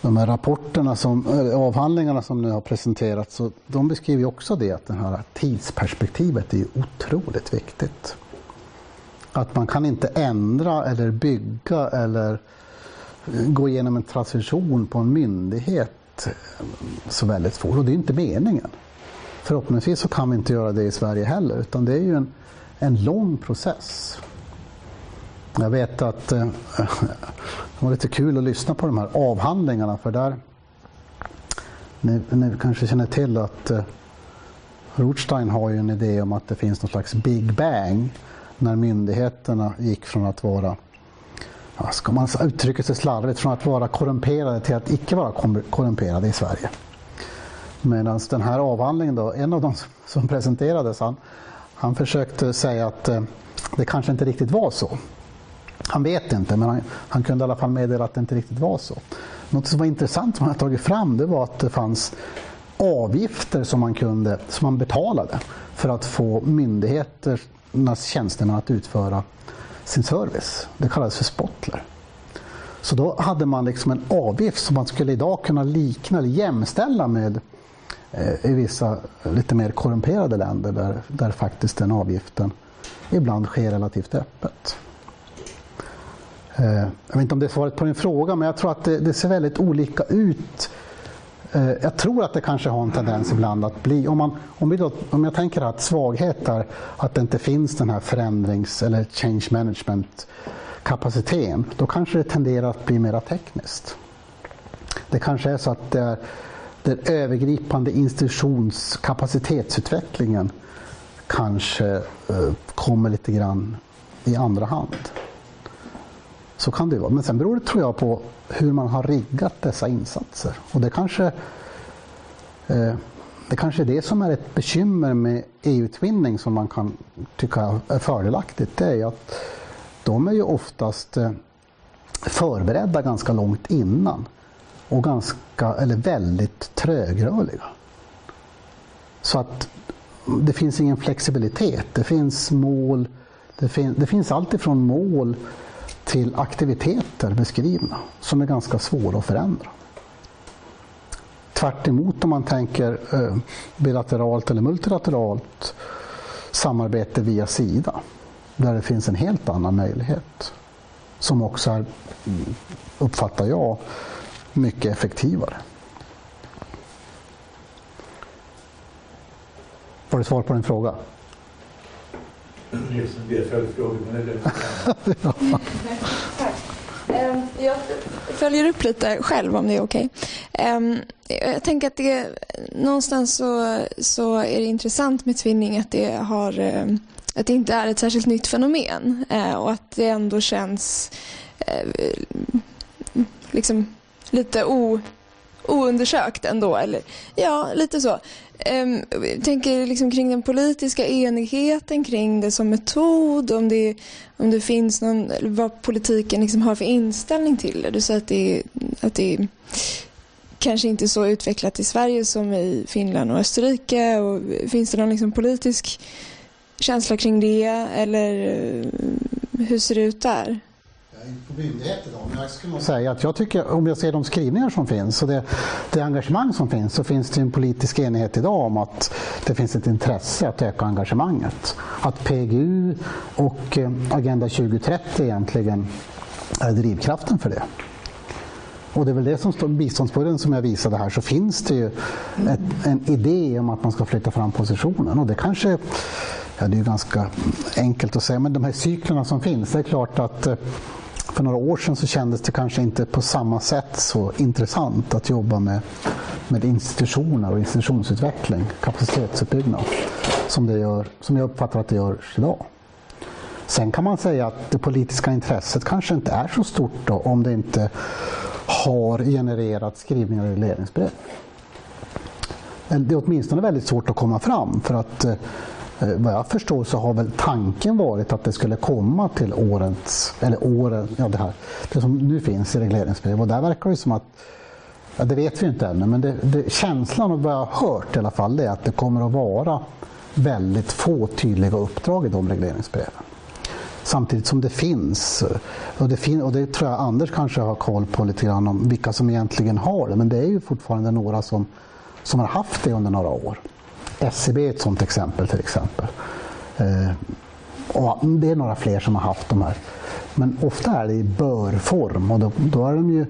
de här rapporterna, som, avhandlingarna som nu har presenterats, så de beskriver också det att det här tidsperspektivet är otroligt viktigt. Att man kan inte ändra eller bygga eller eh, gå igenom en transition på en myndighet eh, så väldigt fort. Och det är inte meningen. Förhoppningsvis så kan vi inte göra det i Sverige heller, utan det är ju en, en lång process. Jag vet att eh, det var lite kul att lyssna på de här avhandlingarna för där ni, ni kanske känner till att eh, Rothstein har ju en idé om att det finns någon slags Big Bang när myndigheterna gick från att vara, ska man uttrycka sig slarvigt, från att vara korrumperade till att icke vara korrumperade i Sverige. Medan den här avhandlingen då, en av de som presenterades, han, han försökte säga att eh, det kanske inte riktigt var så. Han vet inte, men han, han, kunde i alla fall meddela att det inte riktigt var så. Något som var intressant som han tagit fram det var att det fanns avgifter som man, kunde, som man betalade för att få myndigheternas tjänstemän att utföra sin service. Det kallades för spotler. Så då hade man liksom en avgift som man skulle idag kunna likna eller jämställa med Eh, i vissa lite mer korrumperade länder där, där faktiskt den avgiften ibland sker relativt öppet. Eh, jag vet inte om det är svaret på din fråga, men jag tror att det, det ser väldigt olika ut. Eh, jag tror att det kanske har en tendens ibland att bli, om, man, om, vi då, om jag tänker att svaghet är att det inte finns den här förändrings eller change management kapaciteten, då kanske det tenderar att bli mer tekniskt. Det kanske är så att det är den övergripande institutionskapacitetsutvecklingen kanske eh, kommer lite grann i andra hand. Så kan det vara. Men sen beror det tror jag på hur man har riggat dessa insatser. Och det kanske, eh, det kanske är det som är ett bekymmer med EU-twinning som man kan tycka är fördelaktigt. Det är att de är ju oftast eh, förberedda ganska långt innan och ganska, eller väldigt trögrörliga. Så att det finns ingen flexibilitet. Det finns mål, det, fin det finns allt ifrån mål till aktiviteter beskrivna som är ganska svåra att förändra. Tvärt emot om man tänker eh, bilateralt eller multilateralt samarbete via Sida. Där det finns en helt annan möjlighet. Som också är, uppfattar jag, mycket effektivare. Var det svar på din fråga? Ehm, Jag följer upp lite själv om det är okej. Ehm, Jag tänker att det någonstans så, så är det intressant med Twinning att det, har, ehm, att det inte är ett särskilt nytt fenomen eh, och att det ändå känns eh, liksom lite o, oundersökt ändå. Eller, ja, lite så. Ehm, jag tänker liksom kring den politiska enigheten kring det som metod, om det, om det finns någon, vad politiken liksom har för inställning till det. Du säger att det, att det kanske inte är så utvecklat i Sverige som i Finland och Österrike. Och finns det någon liksom politisk känsla kring det eller eh, hur ser det ut där? På myndigheter då, men jag skulle nog säga att jag tycker, om jag ser de skrivningar som finns och det, det engagemang som finns så finns det en politisk enighet idag om att det finns ett intresse att öka engagemanget. Att PGU och eh, Agenda 2030 egentligen är drivkraften för det. Och det är väl det som står i biståndsbudgeten som jag visade här så finns det ju ett, en idé om att man ska flytta fram positionen och det kanske Ja, det är ganska enkelt att säga, men de här cyklerna som finns, det är klart att eh, för några år sedan så kändes det kanske inte på samma sätt så intressant att jobba med, med institutioner och institutionsutveckling, kapacitetsuppbyggnad, som, det gör, som jag uppfattar att det gör idag. Sen kan man säga att det politiska intresset kanske inte är så stort då, om det inte har genererat skrivningar i regleringsbrev. Det är åtminstone väldigt svårt att komma fram för att eh, Eh, vad jag förstår så har väl tanken varit att det skulle komma till årets, eller åren, ja det här, det som nu finns i regleringsbrev och där verkar det som att Ja, det vet vi inte ännu, men det, det, känslan och vad jag har hört i alla fall är att det kommer att vara väldigt få tydliga uppdrag i de regleringsbreven. Samtidigt som det finns, och det, fin och det tror jag Anders kanske har koll på lite grann om vilka som egentligen har det, men det är ju fortfarande några som, som har haft det under några år. SCB är ett sådant exempel till exempel. Eh, och det är några fler som har haft de här. Men ofta är det i börform och då, då är de ju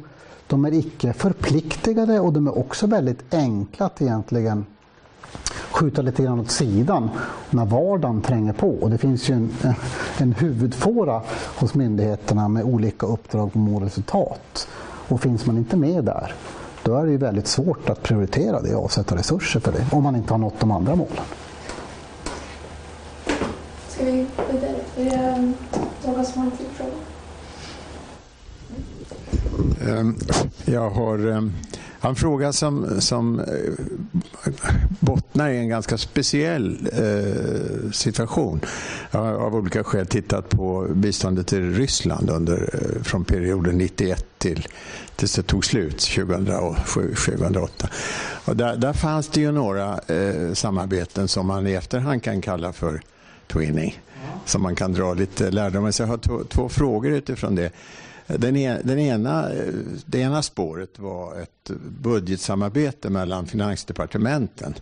de är icke förpliktigade och de är också väldigt enkla att egentligen skjuta lite grann åt sidan när vardagen tränger på. Och det finns ju en, en huvudfåra hos myndigheterna med olika uppdrag och målresultat. Och finns man inte med där, då är det ju väldigt svårt att prioritera det och avsätta resurser för det om man inte har nått de andra målen. Ska vi gå vidare? Är det någon som har en till fråga? Ehm, jag har ehm, en fråga som, som eh, bottnar i en ganska speciell eh, situation. Jag har av olika skäl tittat på biståndet till Ryssland under, eh, från perioden 91 till tills det tog slut 2007-2008. där, där fanns det ju några eh, samarbeten som man i efterhand kan kalla för twinning. Som man kan dra lite lärdom Så jag har två, två frågor utifrån det. Den, en, den ena, eh, det ena spåret var ett budgetsamarbete mellan finansdepartementen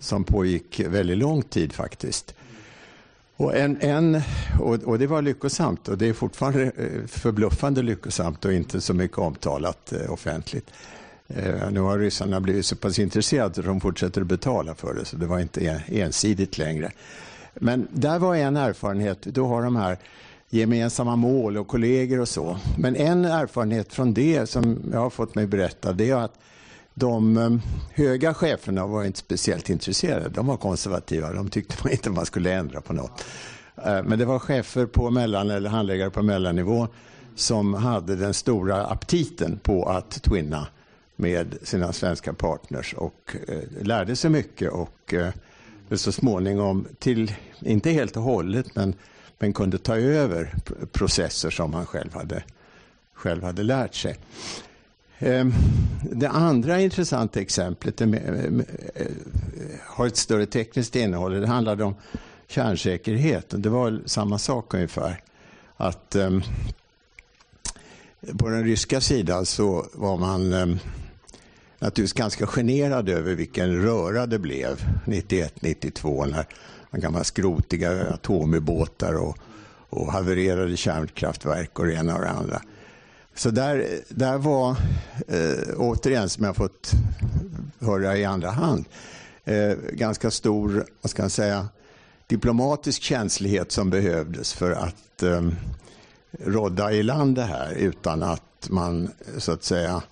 som pågick väldigt lång tid faktiskt. Och, en, en, och, och, det var lyckosamt och det är fortfarande eh, förbluffande lyckosamt och inte så mycket omtalat eh, offentligt. Eh, nu har ryssarna blivit så pass intresserade att de fortsätter att betala för det så det var inte ensidigt längre. Men där var en erfarenhet, då har de här gemensamma mål och kollegor och så. Men en erfarenhet från det som jag har fått mig berätta det är att de eh, höga cheferna var inte speciellt intresserade. De var konservativa. De tyckte inte man skulle ändra på något. Eh, men det var chefer på mellan eller handläggare på mellannivå som hade den stora aptiten på att twinna med sina svenska partners och eh, lärde sig mycket och eh, så småningom till, inte helt och hållet, men men kunde ta över processer som han själv hade, själv hade lärt sig. Ehm, det andra intressanta exemplet eh, har ett större tekniskt innehåll. Det handlade om kärnsäkerhet. Det var samma sak ungefär. Att ehm, på den ryska sidan så var man ehm, naturligtvis ganska generad över vilken röra det blev 91-92 när man gamla skrotiga atomubåtar och, och havererade kärnkraftverk och det ena och det andra. Så där, där var, eh, återigen som jag fått höra i andra hand, eh, ganska stor, vad ska jag säga, diplomatisk känslighet som behövdes för att eh, rådda i land det här utan att man så att säga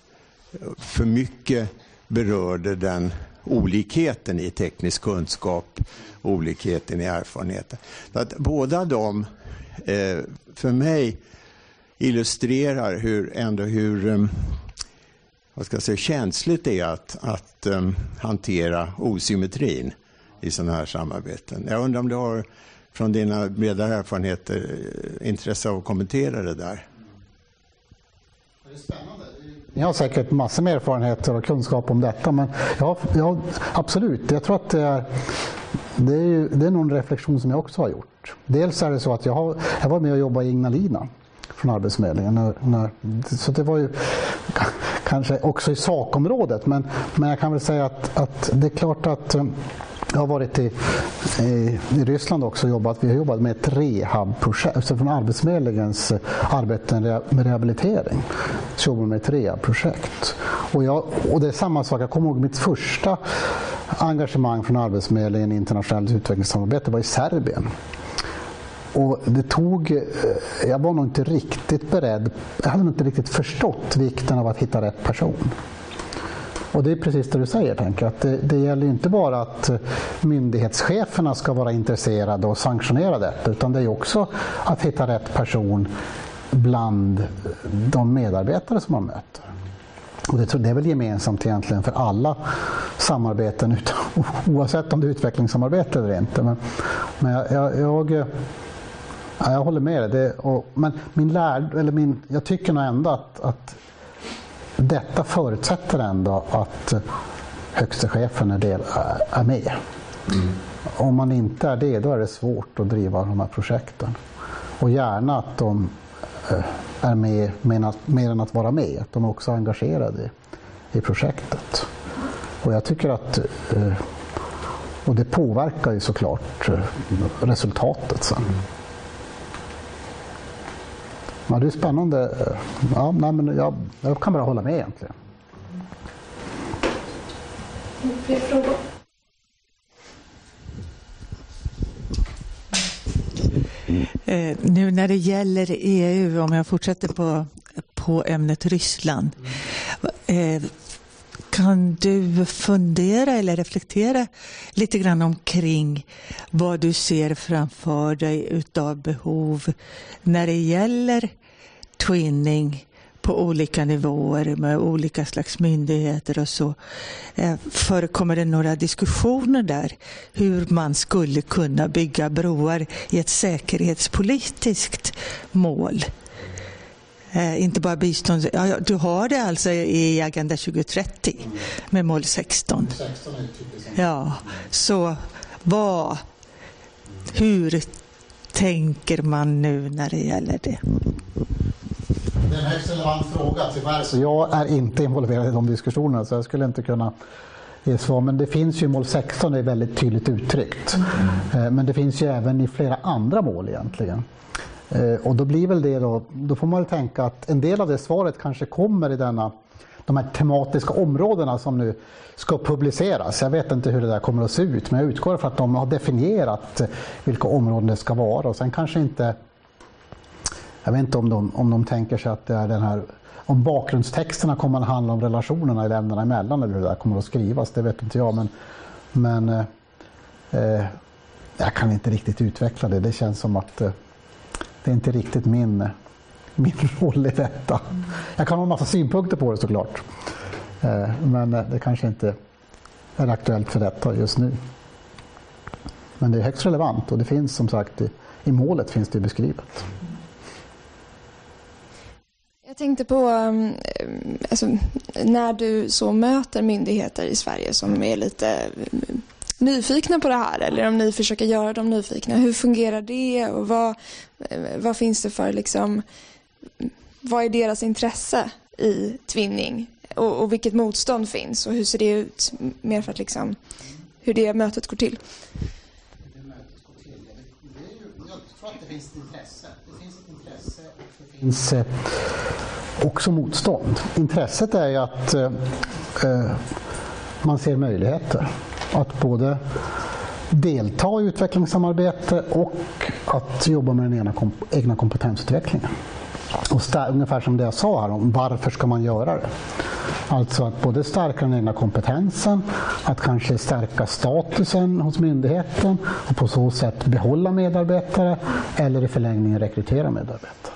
för mycket berörde den olikheten i teknisk kunskap, olikheten i erfarenheten. Så att båda de, eh, för mig, illustrerar hur, ändå hur ehm, vad ska jag säga, känsligt det är att, att um, hantera osymmetrin i sådana här samarbeten. Jag undrar om du har från dina bredare erfarenheter eh, intresse av att kommentera det där? Ni har säkert massor med erfarenheter och kunskap om detta men ja, ja absolut, jag tror att det är, det är, ju, det är någon en reflektion som jag också har gjort. Dels är det så att jag, har, jag var med och jobbade i Ignalina från Arbetsförmedlingen. När, när, så det var ju kanske också i sakområdet men, men jag kan väl säga att, att det är klart att eh, jag har varit i, i, i Ryssland också och jobbat. Vi har jobbat med ett rehabprojekt, alltså från Arbetsförmedlingens eh, arbete med rehabilitering. Så jobbar vi med ett rehabprojekt. Och, jag, och det är samma sak, jag kommer ihåg mitt första engagemang från Arbetsförmedlingen i internationellt utvecklingssamarbete var i Serbien. Och det tog, eh, jag var nog inte riktigt beredd, jag hade nog inte riktigt förstått vikten av att hitta rätt person. Och det är precis det du säger, tänker att det, det gäller inte bara att myndighetscheferna ska vara intresserade och sanktionera detta, utan det är också att hitta rätt person bland de medarbetare som man möter. Och det, det är väl gemensamt egentligen för alla samarbeten, oavsett om det är utvecklingssamarbete eller inte. Men, men jag, jag, jag, jag håller med dig. men min lärd, eller min, jag tycker nog ändå att, att detta förutsätter ändå att högste chefen är, del, är med. Mm. Om man inte är det, då är det svårt att driva de här projekten. Och gärna att de eh, är med mer än att vara med, att de är också engagerade i, projektet. Och jag tycker att eh, och det påverkar ju såklart eh, resultatet sen. Ja, det är spännande. Ja, nej, men jag, jag kan bara hålla med egentligen. Fler frågor? Eh, nu när det gäller EU, om jag fortsätter på, på ämnet Ryssland. Eh, kan du fundera eller reflektera lite grann omkring vad du ser framför dig utav behov när det gäller twinning på olika nivåer med olika slags myndigheter och så. Eh, förekommer det några diskussioner där hur man skulle kunna bygga broar i ett säkerhetspolitiskt mål? Eh, inte bara bistånd. Ja, du har det alltså i Agenda 2030 med mål 16. Ja, så vad, hur tänker man nu när det gäller det? Det är en högst relevant fråga. Tyvärr så jag är inte involverad i de diskussionerna så jag skulle inte kunna ge svar. Men det finns ju mål 16, det är väldigt tydligt uttryckt. Mm. Men det finns ju även i flera andra mål egentligen. Eh, och då blir väl det då, då får man väl tänka att en del av det svaret kanske kommer i denna de här tematiska områdena som nu ska publiceras. Jag vet inte hur det där kommer att se ut men jag utgår från att de har definierat vilka områden det ska vara och sen kanske inte jag vet inte om de, om de tänker sig att det är den här om bakgrundstexterna kommer att handla om relationerna i länderna emellan eller hur det där kommer att skrivas, det vet inte jag. Men, men eh, eh jag kan inte riktigt utveckla det. Det känns som att eh, det är inte riktigt min, min roll i detta. Jag kan ha en massa synpunkter på det såklart. Eh, men eh, det kanske inte är aktuellt för detta just nu. Men det är högst relevant och det finns som sagt i, i målet finns det beskrivet. Jag tänkte på mm, alltså, när du så möter myndigheter i Sverige som är lite mm, nyfikna på det här eller om ni försöker göra dem nyfikna. Hur fungerar det och vad, eh, vad finns det för liksom, vad är deras intresse i twinning Och, och vilket motstånd finns och hur ser det ut? Mer för att liksom, hur det mötet går till. det finns ett intresse. Det finns ett intresse och det finns också motstånd. Intresset är ju att eh, eh man ser möjligheter. Att både delta i utvecklingssamarbete och att jobba med den egna, egna kompetensutvecklingen. Och ungefär som det jag sa här om varför ska man göra det? Alltså att både stärka den egna kompetensen, att kanske stärka statusen hos myndigheten och på så sätt behålla medarbetare eller i förlängningen rekrytera medarbetare.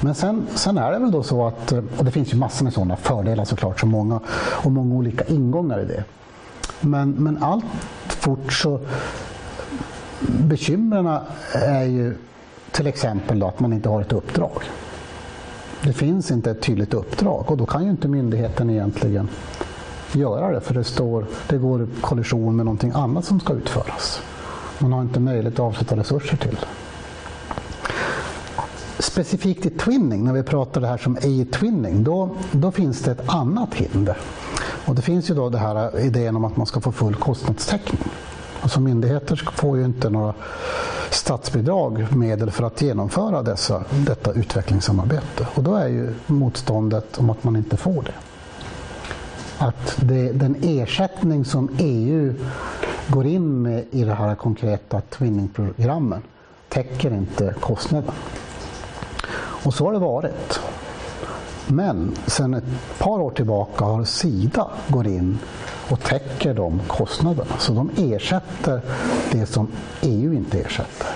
Men sen, sen är det väl då så att, och det finns ju massor med sådana fördelar såklart, så många, och många olika ingångar i det. Men, men allt fort så bekymren är ju till exempel då att man inte har ett uppdrag. Det finns inte ett tydligt uppdrag och då kan ju inte myndigheten egentligen göra det för det, står, det går i kollision med någonting annat som ska utföras. Man har inte möjlighet att avsätta resurser till det. Specifikt i twinning, när vi pratar det här som e-twinning, då, då finns det ett annat hinder. Och det finns ju då det här eh, idén om att man ska få full kostnadstäckning. Alltså myndigheter får ju inte några statsbidrag, medel för att genomföra dessa, detta utvecklingssamarbete. Och då är ju motståndet om att man inte får det. Att det, den ersättning som EU går in med i det här konkreta twinningprogrammen täcker inte kostnaden. Och så har det varit. Men sedan ett par år tillbaka har Sida gått in och täcker de kostnaderna. Så de ersätter det som EU inte ersätter.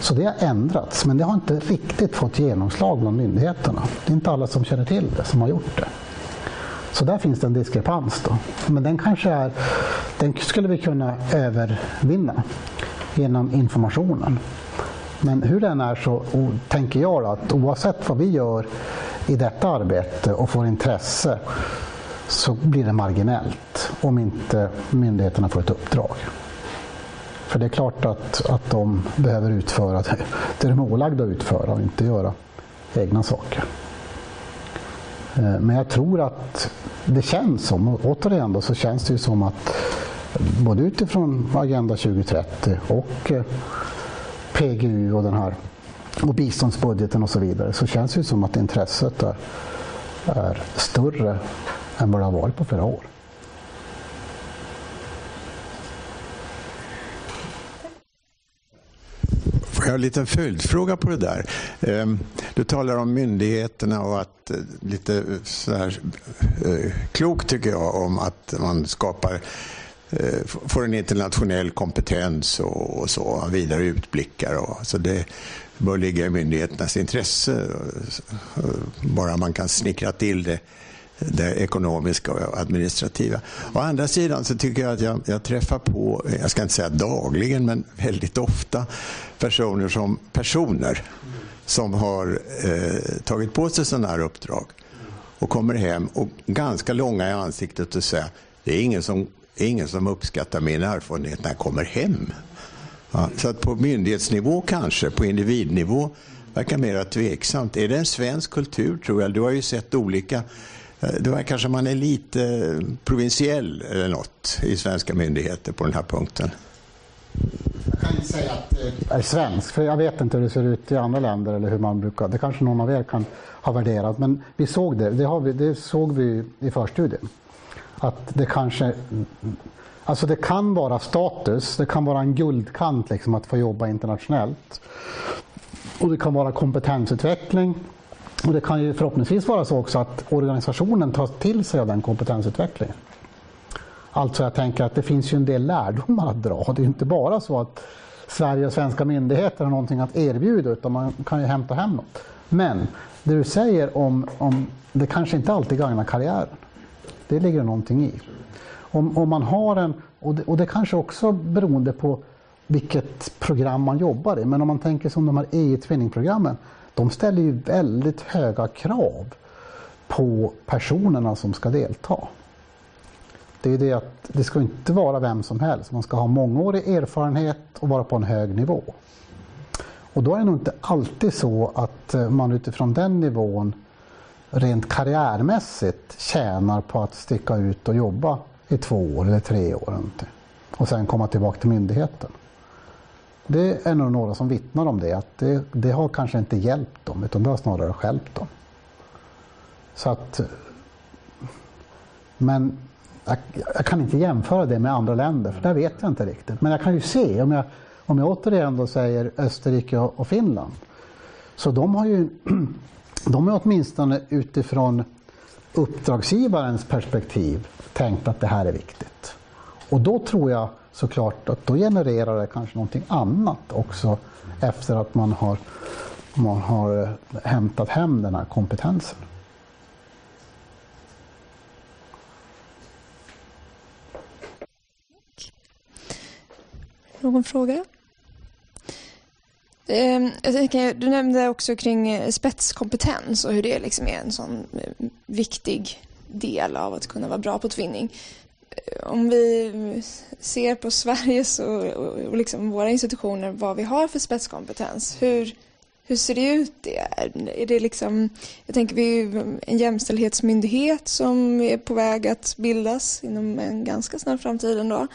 Så det har ändrats, men det har inte riktigt fått genomslag bland myndigheterna. Det är inte alla som känner till det, som har gjort det. Så där finns det en diskrepans. Då. Men den kanske är, den skulle vi kunna övervinna genom informationen. Men hur den är så tänker jag att oavsett vad vi gör i detta arbete och får intresse så blir det marginellt om inte myndigheterna får ett uppdrag. För det är klart att, att de behöver utföra det, det de är ålagda att utföra och inte göra egna saker. Eh, men jag tror att det känns som, och återigen då, så känns det ju som att både utifrån Agenda 2030 och eh, PGU och den här och biståndsbudgeten och så vidare så känns det som att intresset är, är större än vad det har varit på flera år. Får jag en liten följdfråga på det där? Ehm, du talar om myndigheterna och att eh, lite eh, så här, eh, klokt tycker jag om att man skapar får en internationell kompetens och, så, vidare utblickar. Och, så det bör ligga i myndigheternas intresse, bara man kan snickra till det det ekonomiska och administrativa. Å andra sidan så tycker jag att jag, jag, träffar på, jag ska inte säga dagligen, men väldigt ofta personer som personer som har eh, tagit på sig sådana här uppdrag och kommer hem och ganska långa i ansiktet och säger det är ingen som, ingen som uppskattar min erfarenhet när jag kommer hem. Ja, så att på myndighetsnivå kanske, på individnivå verkar mera tveksamt. Är det en svensk kultur tror jag? Du har ju sett olika Eh, det var kanske man är lite provinsiell eller något i svenska myndigheter på den här punkten. Jag kan inte säga att det är svensk, för jag vet inte hur det ser ut i andra länder eller hur man brukar, det kanske någon av er kan ha värderat, men vi såg det, det, vi, det såg vi i förstudien. Att det kanske, alltså det kan vara status, det kan vara en guldkant liksom att få jobba internationellt. Och det kan vara kompetensutveckling, och det kan ju förhoppningsvis vara så också att organisationen tar till sig av den kompetensutvecklingen. Alltså jag tänker att det finns ju en del lärdomar att dra. Det är inte bara så att Sverige och svenska myndigheter har någonting att erbjuda utan man kan ju hämta hem något. Men det du säger om, om det kanske inte alltid gagnar karriären. Det ligger någonting i. Om, om man har en, och det, och det kanske också beroende på vilket program man jobbar i, men om man tänker som de här e-twinning-programmen de ställer ju väldigt höga krav på personerna som ska delta. Det är det att det ska inte vara vem som helst. Man ska ha mångårig erfarenhet och vara på en hög nivå. Och då är det nog inte alltid så att eh, man utifrån den nivån rent karriärmässigt tjänar på att sticka ut och jobba i två år eller tre år och sen komma tillbaka till myndigheten. Det är nog några som vittnar om det, att det, det har kanske inte hjälpt dem utan det har snarare skälpt dem. Så att, men jag, jag, kan inte jämföra det med andra länder för där vet jag inte riktigt. Men jag kan ju se, om jag, om jag återigen då säger Österrike och, och Finland, så de har ju de är åtminstone utifrån uppdragsgivarens perspektiv tänkt att det här är viktigt. Och då tror jag såklart att då genererar det kanske någonting annat också efter att man har, man har eh, hämtat hem den här kompetensen. Någon fråga? Ehm, du nämnde också kring spetskompetens och hur det liksom är en sån eh, viktig del av att kunna vara bra på tvinning. Eh, om vi ser på Sveriges och, och liksom våra institutioner vad vi har för spetskompetens, hur, hur ser det ut Det? Är det liksom, jag tänker vi är en jämställdhetsmyndighet som är på väg att bildas inom en ganska snar framtid ändå.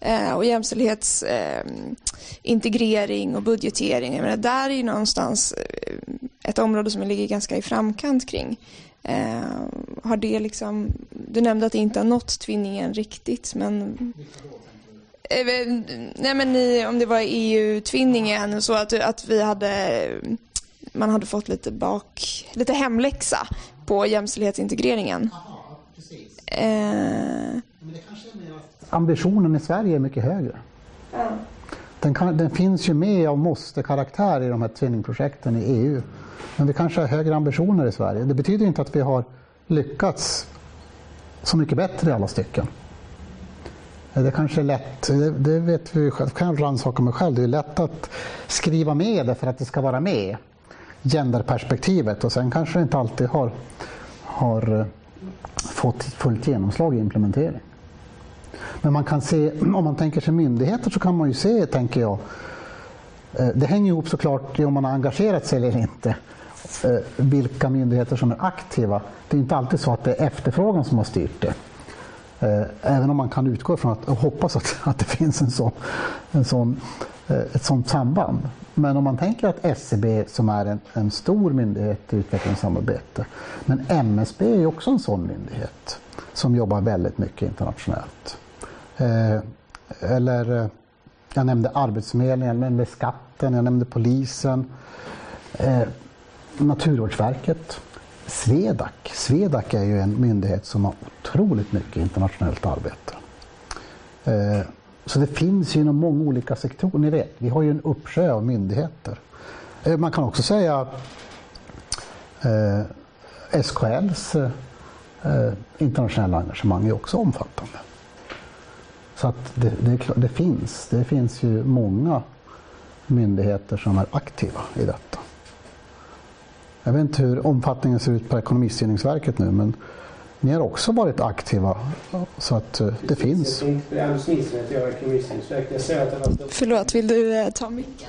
Eh, och jämställdhetsintegrering eh, och budgetering. Jag menar, där är ju någonstans eh, ett område som vi ligger ganska i framkant kring. Eh, har det liksom, du nämnde att det inte har nått tvinningen riktigt, men eh, Nej men i, om det var EU-tvinningen så att, att vi hade man hade fått lite bak, lite hemläxa på jämställdhetsintegreringen. Aha, precis. Eh, ambitionen i Sverige är mycket högre. Ja. Den, kan, den, finns ju med av måste-karaktär i de här tvillingprojekten i EU. Men vi kanske har högre ambitioner i Sverige. Det betyder inte att vi har lyckats så mycket bättre i alla stycken. Det kanske är lätt, det, det vet vi själv, kan jag rannsaka mig själv, det är lätt att skriva med det för att det ska vara med. Genderperspektivet och sen kanske det inte alltid har, har eh, fått fullt genomslag i implementering. Men man kan se, om man tänker sig myndigheter så kan man ju se, tänker jag, eh, det hänger ihop såklart om man har engagerat sig eller inte, eh, vilka myndigheter som är aktiva. Det är inte alltid så att det är efterfrågan som har styrt det. Eh, även om man kan utgå ifrån att, och hoppas att, att det finns en sån, en sån, ett sådant samband. Men om man tänker att SCB som är en, en stor myndighet i utvecklingssamarbete, men MSB är också en sån myndighet som jobbar väldigt mycket internationellt. Eh, eller eh, jag nämnde Arbetsförmedlingen, jag nämnde skatten, jag nämnde polisen, eh, Naturvårdsverket, SWEDAC. SWEDAC är ju en myndighet som har otroligt mycket internationellt arbete. Eh, så det finns ju inom många olika sektorer. Ni vet, vi har ju en uppsjö av myndigheter. Eh, man kan också säga eh, SKLs eh, internationella engagemang är också omfattande. Så att det, det, det, finns. Det finns ju många myndigheter som är aktiva i detta. Jag vet inte hur omfattningen ser ut på Ekonomistyrningsverket nu men ni har också varit aktiva så att eh, det finns. Förlåt, vill du eh, ta micken?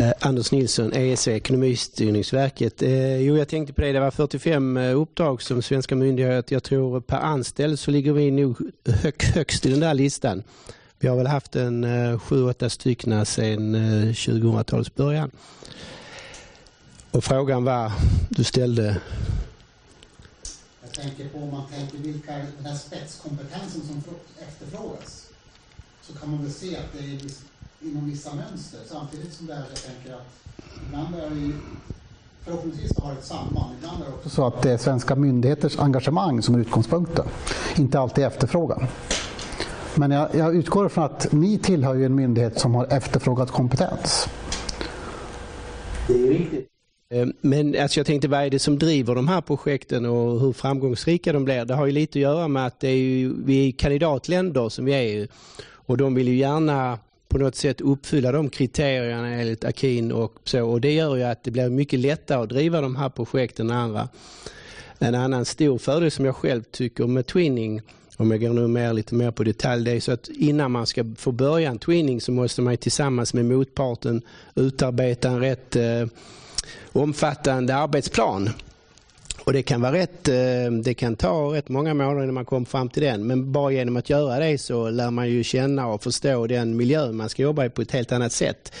Eh, Anders Nilsson, ESV, Ekonomistyrningsverket. Eh, jo, jag tänkte på det. Det var 45 eh, uppdrag som svenska myndigheter. Jag tror per anställd så ligger vi nog hög, högst i den där listan. Vi har väl haft en eh, 7-8 stycken sedan eh, 2000-talets början. Och frågan var, du ställde jag tänker på om man tänker vilka den här spetskompetensen som efterfrågas så kan man väl se att det är inom vissa mönster. Samtidigt som det här, jag tänker att ibland är det Förhoppningsvis har det ett samband. Ibland är det också så att det är svenska myndigheters engagemang som är utgångspunkten. Inte alltid efterfrågan. Men jag, jag utgår från att ni tillhör ju en myndighet som har efterfrågat kompetens. Det är riktigt. Eh, men alltså jag tänkte, vad är det som driver de här projekten och hur framgångsrika de blir? Det har ju lite att göra med att det är ju, vi är kandidatländer som vi är och de vill ju gärna på något sätt uppfylla de kriterierna enligt Akin och så. Och det gör ju att det blir mycket lättare att driva de här projekten än andra. En annan stor fördel som jag själv tycker med twinning om jag går nu mer, lite mer på detalj, det är så att innan man ska få börja en twinning så måste man tillsammans med motparten utarbeta en rätt eh, omfattande arbetsplan och det kan vara rätt, eh, det kan ta rätt många månader innan man kommer fram till den. Men bara genom att göra det så lär man ju känna och förstå den miljö man ska jobba i på ett helt annat sätt.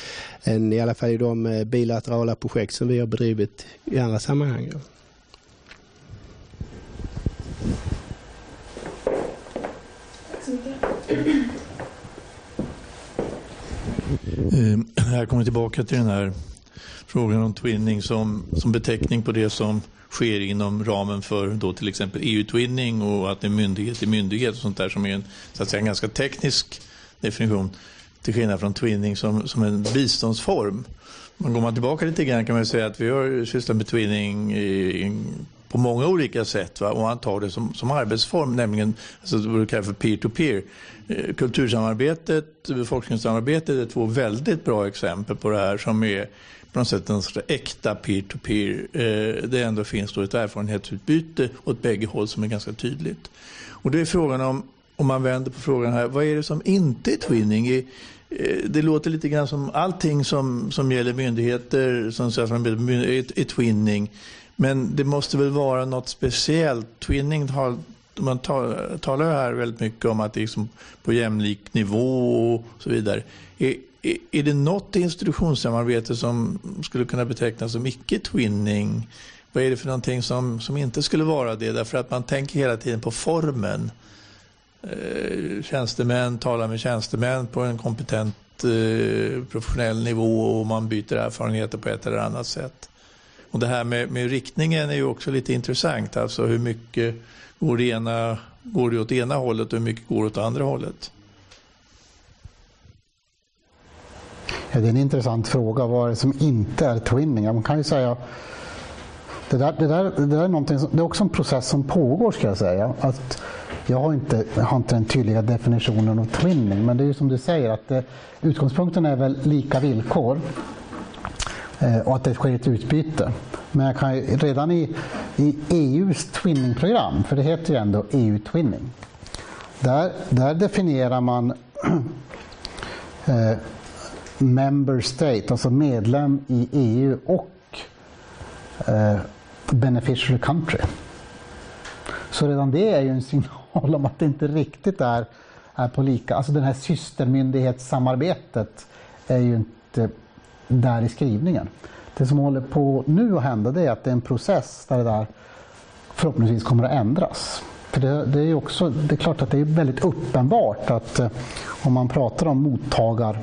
Än i alla fall i de eh, bilaterala projekt som vi har bedrivit i andra sammanhang. Tack så mycket. Jag kommer tillbaka till den här frågan om twinning som, som beteckning på det som sker inom ramen för då till exempel EU-twinning och att det är myndighet till myndighet och sånt där som är en, så att säga, en ganska teknisk definition till skillnad från twinning som, som en biståndsform. Men går man tillbaka lite grann kan man säga att vi har sysslat med twinning i, i, på många olika sätt va? och man tar det som, som arbetsform, nämligen alltså, vad du kallar för peer-to-peer. Eh, Kultursamarbetet, befolkningssamarbetet är två väldigt bra exempel på det här som är på något sätt en sorts äkta peer-to-peer. Eh, det ändå finns då ett erfarenhetsutbyte åt bägge håll som är ganska tydligt. Och det är frågan om, om man vänder på frågan här, vad är det som inte är twinning? Eh, det låter lite grann som allting som, som gäller myndigheter som säger att är, är twinning. Men det måste väl vara något speciellt. Twinning har, man talar här väldigt mycket om att det är liksom på jämlik nivå och så vidare. Är, det något institutionssamarbete som skulle kunna betecknas som icke-twinning? Vad är det för någonting som, som inte skulle vara det? Därför att man tänker hela tiden på formen. Eh, tjänstemän talar med tjänstemän på en kompetent eh, professionell nivå och man byter erfarenheter på ett eller annat sätt. Och det här med, med riktningen är ju också lite intressant. Alltså hur mycket går det, ena, går det åt ena hållet och hur mycket går det åt andra hållet? Ja, det är en intressant fråga. Vad är det som inte är twinning? Ja, man kan ju säga det där, det, där, det där är, som, det är också en process som pågår ska jag säga. Att jag har inte, jag har inte den tydliga definitionen av twinning men det är ju som du säger att det, utgångspunkten är väl lika villkor eh, och att det sker ett utbyte. Men jag kan ju, redan i, i EUs twinningprogram, för det heter ju ändå EU-twinning, där, där definierar man eh, member state, alltså medlem i EU och eh, beneficiary country. Så redan det är ju en signal om att det inte riktigt är, är på lika, alltså det här systermyndighetssamarbetet är ju inte där i skrivningen. Det som håller på nu att hända det är att det är en process där det där förhoppningsvis kommer att ändras. För det, det är också, det är klart att det är väldigt uppenbart att eh, om man pratar om mottagar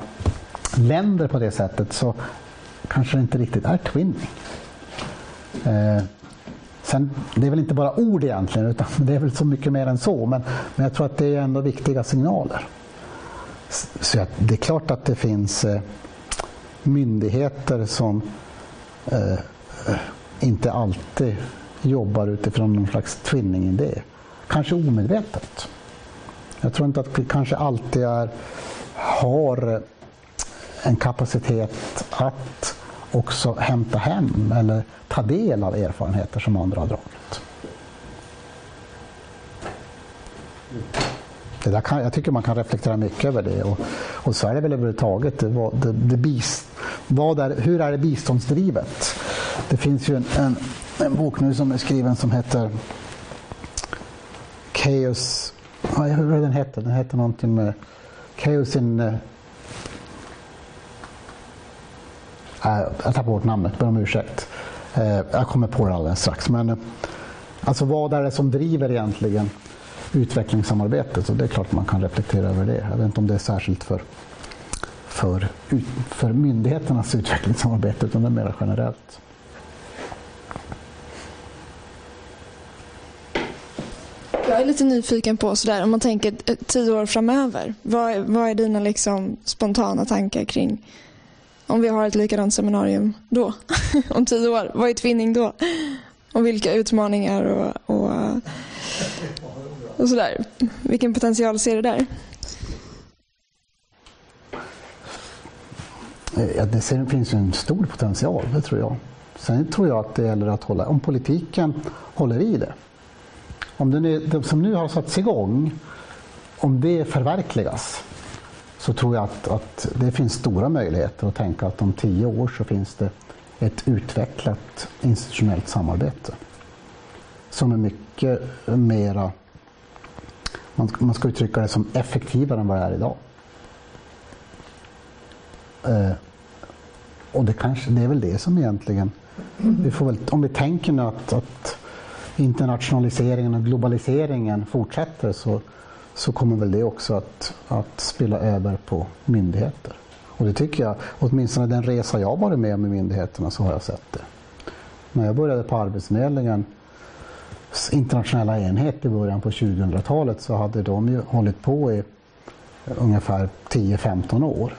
länder på det sättet så kanske det inte riktigt är twinning. Eh, sen, det är väl inte bara ord egentligen utan det är väl så mycket mer än så men, men jag tror att det är ändå viktiga signaler. Så jag, det är klart att det finns eh, myndigheter som eh, eh, inte alltid jobbar utifrån någon slags twinning-idé. Kanske omedvetet. Jag tror inte att vi kanske alltid är, har eh, en kapacitet att också hämta hem eller ta del av erfarenheter som andra har dragit. Det där kan, jag tycker man kan reflektera mycket över det och, och så är det väl överhuvudtaget. Det, det, det bist, vad är, hur är det biståndsdrivet? Det finns ju en, en, en bok nu som är skriven som heter Chaos, hur är den heter? Den heter någonting med Chaos in eh, Äh, jag tappar bort namnet, ber om ursäkt. Eh, jag kommer på det alldeles strax. Men, eh, alltså vad är det som driver egentligen utvecklingssamarbetet? Så det är klart man kan reflektera över det. Jag vet inte om det är särskilt för, för, för myndigheternas utvecklingssamarbete utan det är mer generellt. Jag är lite nyfiken på sådär, om man tänker tio år framöver. Vad, vad är dina liksom spontana tankar kring om vi har ett likadant seminarium då, om tio år, vad är twinning då? Och vilka utmaningar och, och, och sådär. Vilken potential ser du där? Ja, det finns en stor potential, det tror jag. Sen tror jag att det gäller att hålla, om politiken håller i det. Om det, det som nu har satts igång, om det förverkligas så tror jag att, att det finns stora möjligheter att tänka att om tio år så finns det ett utvecklat institutionellt samarbete. som är mycket mera, man, man ska uttrycka det som effektivare än vad det är idag. Eh, och det, kanske, det är väl det som egentligen, vi får väl, om vi tänker nu att, att internationaliseringen och globaliseringen fortsätter så, så kommer väl det också att, att spilla över på myndigheter. Och det tycker jag, åtminstone den resa jag varit med om i myndigheterna så har jag sett det. När jag började på Arbetsförmedlingens internationella enhet i början på 2000-talet så hade de ju hållit på i ungefär 10-15 år.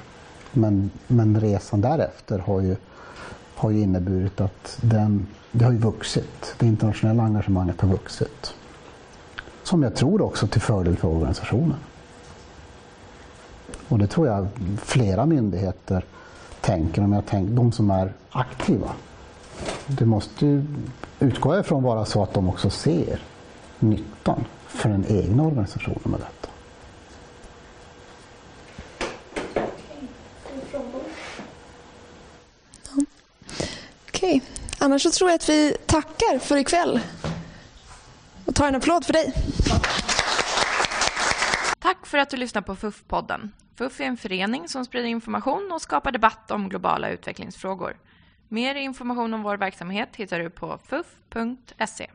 Men, men resan därefter har ju, har ju inneburit att den, det har ju vuxit. Det internationella engagemanget har vuxit. Som jag tror också till fördel för organisationen. Och det tror jag flera myndigheter tänker, om jag tänker de som är aktiva. Det måste ju, utgå ifrån vara så att de också ser nyttan för den egna organisationen med detta. Okej, annars så tror jag att vi tackar för ikväll. Och tar en applåd för dig. Tack för att du lyssnar på FUF-podden. FUF är en förening som sprider information och skapar debatt om globala utvecklingsfrågor. Mer information om vår verksamhet hittar du på fuf.se.